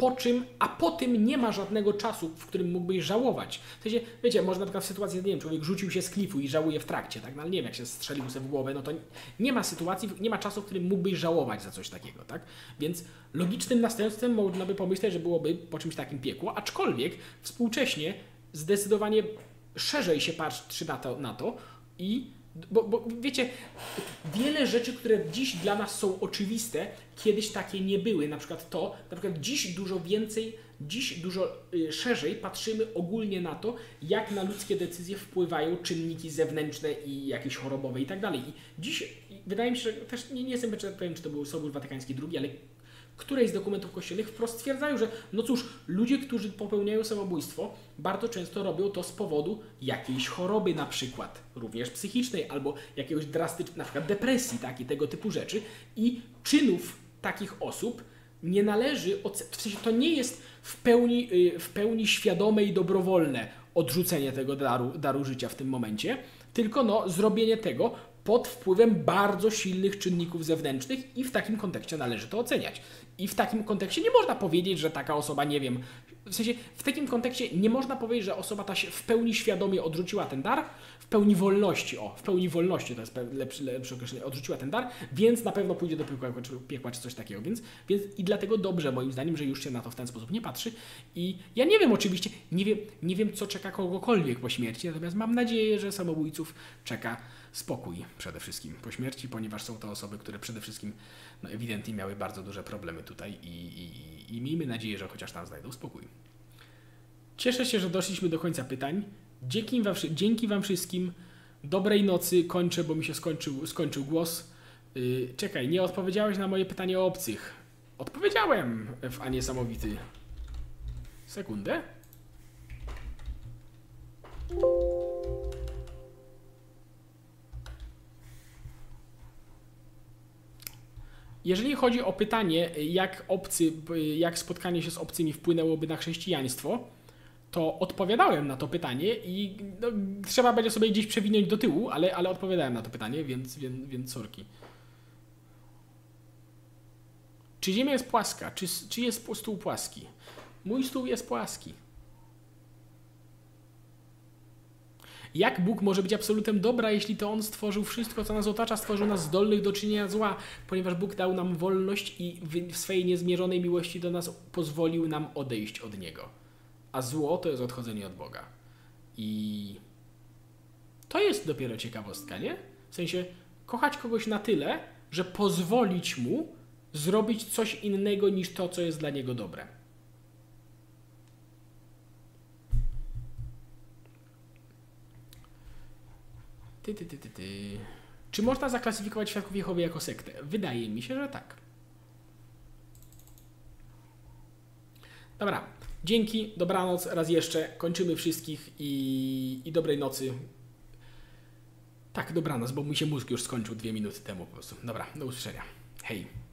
[SPEAKER 1] po czym, a po tym nie ma żadnego czasu, w którym mógłbyś żałować. W sensie, wiecie, może na przykład w sytuacji, nie wiem, człowiek rzucił się z klifu i żałuje w trakcie, tak? No ale nie wiem, jak się strzelił sobie w głowę, no to nie ma sytuacji, nie ma czasu, w którym mógłbyś żałować za coś takiego, tak? Więc logicznym następstwem można by pomyśleć, że byłoby po czymś takim piekło, aczkolwiek współcześnie zdecydowanie szerzej się patrzy na to, na to i bo, bo wiecie, wiele rzeczy, które dziś dla nas są oczywiste, kiedyś takie nie były. Na przykład to, na przykład dziś dużo więcej, dziś dużo y, szerzej patrzymy ogólnie na to, jak na ludzkie decyzje wpływają czynniki zewnętrzne i jakieś chorobowe i tak dalej. I dziś wydaje mi się, że też nie, nie jestem pewien, czy to był Sobór Watykański II, ale któreś z dokumentów kościelnych wprost stwierdzają, że no cóż, ludzie, którzy popełniają samobójstwo, bardzo często robią to z powodu jakiejś choroby na przykład, również psychicznej, albo jakiegoś drastycznego, na przykład depresji, tak, i tego typu rzeczy. I czynów takich osób nie należy, w sensie to nie jest w pełni, y, w pełni świadome i dobrowolne odrzucenie tego daru, daru życia w tym momencie, tylko no, zrobienie tego pod wpływem bardzo silnych czynników zewnętrznych i w takim kontekście należy to oceniać. I w takim kontekście nie można powiedzieć, że taka osoba, nie wiem, w sensie w takim kontekście nie można powiedzieć, że osoba ta się w pełni świadomie odrzuciła ten dar, pełni wolności, o, w pełni wolności to jest lepsze, lepsze określenie, odrzuciła ten dar, więc na pewno pójdzie do piekła czy, piekła czy coś takiego. Więc, więc i dlatego dobrze moim zdaniem, że już się na to w ten sposób nie patrzy. I ja nie wiem oczywiście, nie wiem, nie wiem co czeka kogokolwiek po śmierci, natomiast mam nadzieję, że samobójców czeka spokój przede wszystkim po śmierci, ponieważ są to osoby, które przede wszystkim no, ewidentnie miały bardzo duże problemy tutaj i, i, i miejmy nadzieję, że chociaż tam znajdą spokój. Cieszę się, że doszliśmy do końca pytań. Dzięki wam, dzięki wam wszystkim. Dobrej nocy. Kończę, bo mi się skończył, skończył głos. Yy, czekaj, nie odpowiedziałeś na moje pytanie o obcych. Odpowiedziałem w A niesamowity. Sekundę. Jeżeli chodzi o pytanie, jak obcy, jak spotkanie się z obcymi wpłynęłoby na chrześcijaństwo, to odpowiadałem na to pytanie i no, trzeba będzie sobie gdzieś przewinąć do tyłu, ale, ale odpowiadałem na to pytanie, więc, więc, więc sorki. Czy Ziemia jest płaska? Czy, czy jest stół płaski? Mój stół jest płaski. Jak Bóg może być absolutem dobra, jeśli to On stworzył wszystko, co nas otacza, stworzył nas zdolnych do czynienia zła, ponieważ Bóg dał nam wolność i w swojej niezmierzonej miłości do nas pozwolił nam odejść od Niego. A zło to jest odchodzenie od Boga. I to jest dopiero ciekawostka, nie? W sensie kochać kogoś na tyle, że pozwolić mu zrobić coś innego niż to, co jest dla niego dobre. Ty, ty, ty, ty, ty. Czy można zaklasyfikować Świadków Jehowy jako sektę? Wydaje mi się, że tak. Dobra, dzięki, dobranoc, raz jeszcze, kończymy wszystkich i, i dobrej nocy. Tak, dobranoc, bo mi się mózg już skończył dwie minuty temu po prostu. Dobra, do usłyszenia. Hej.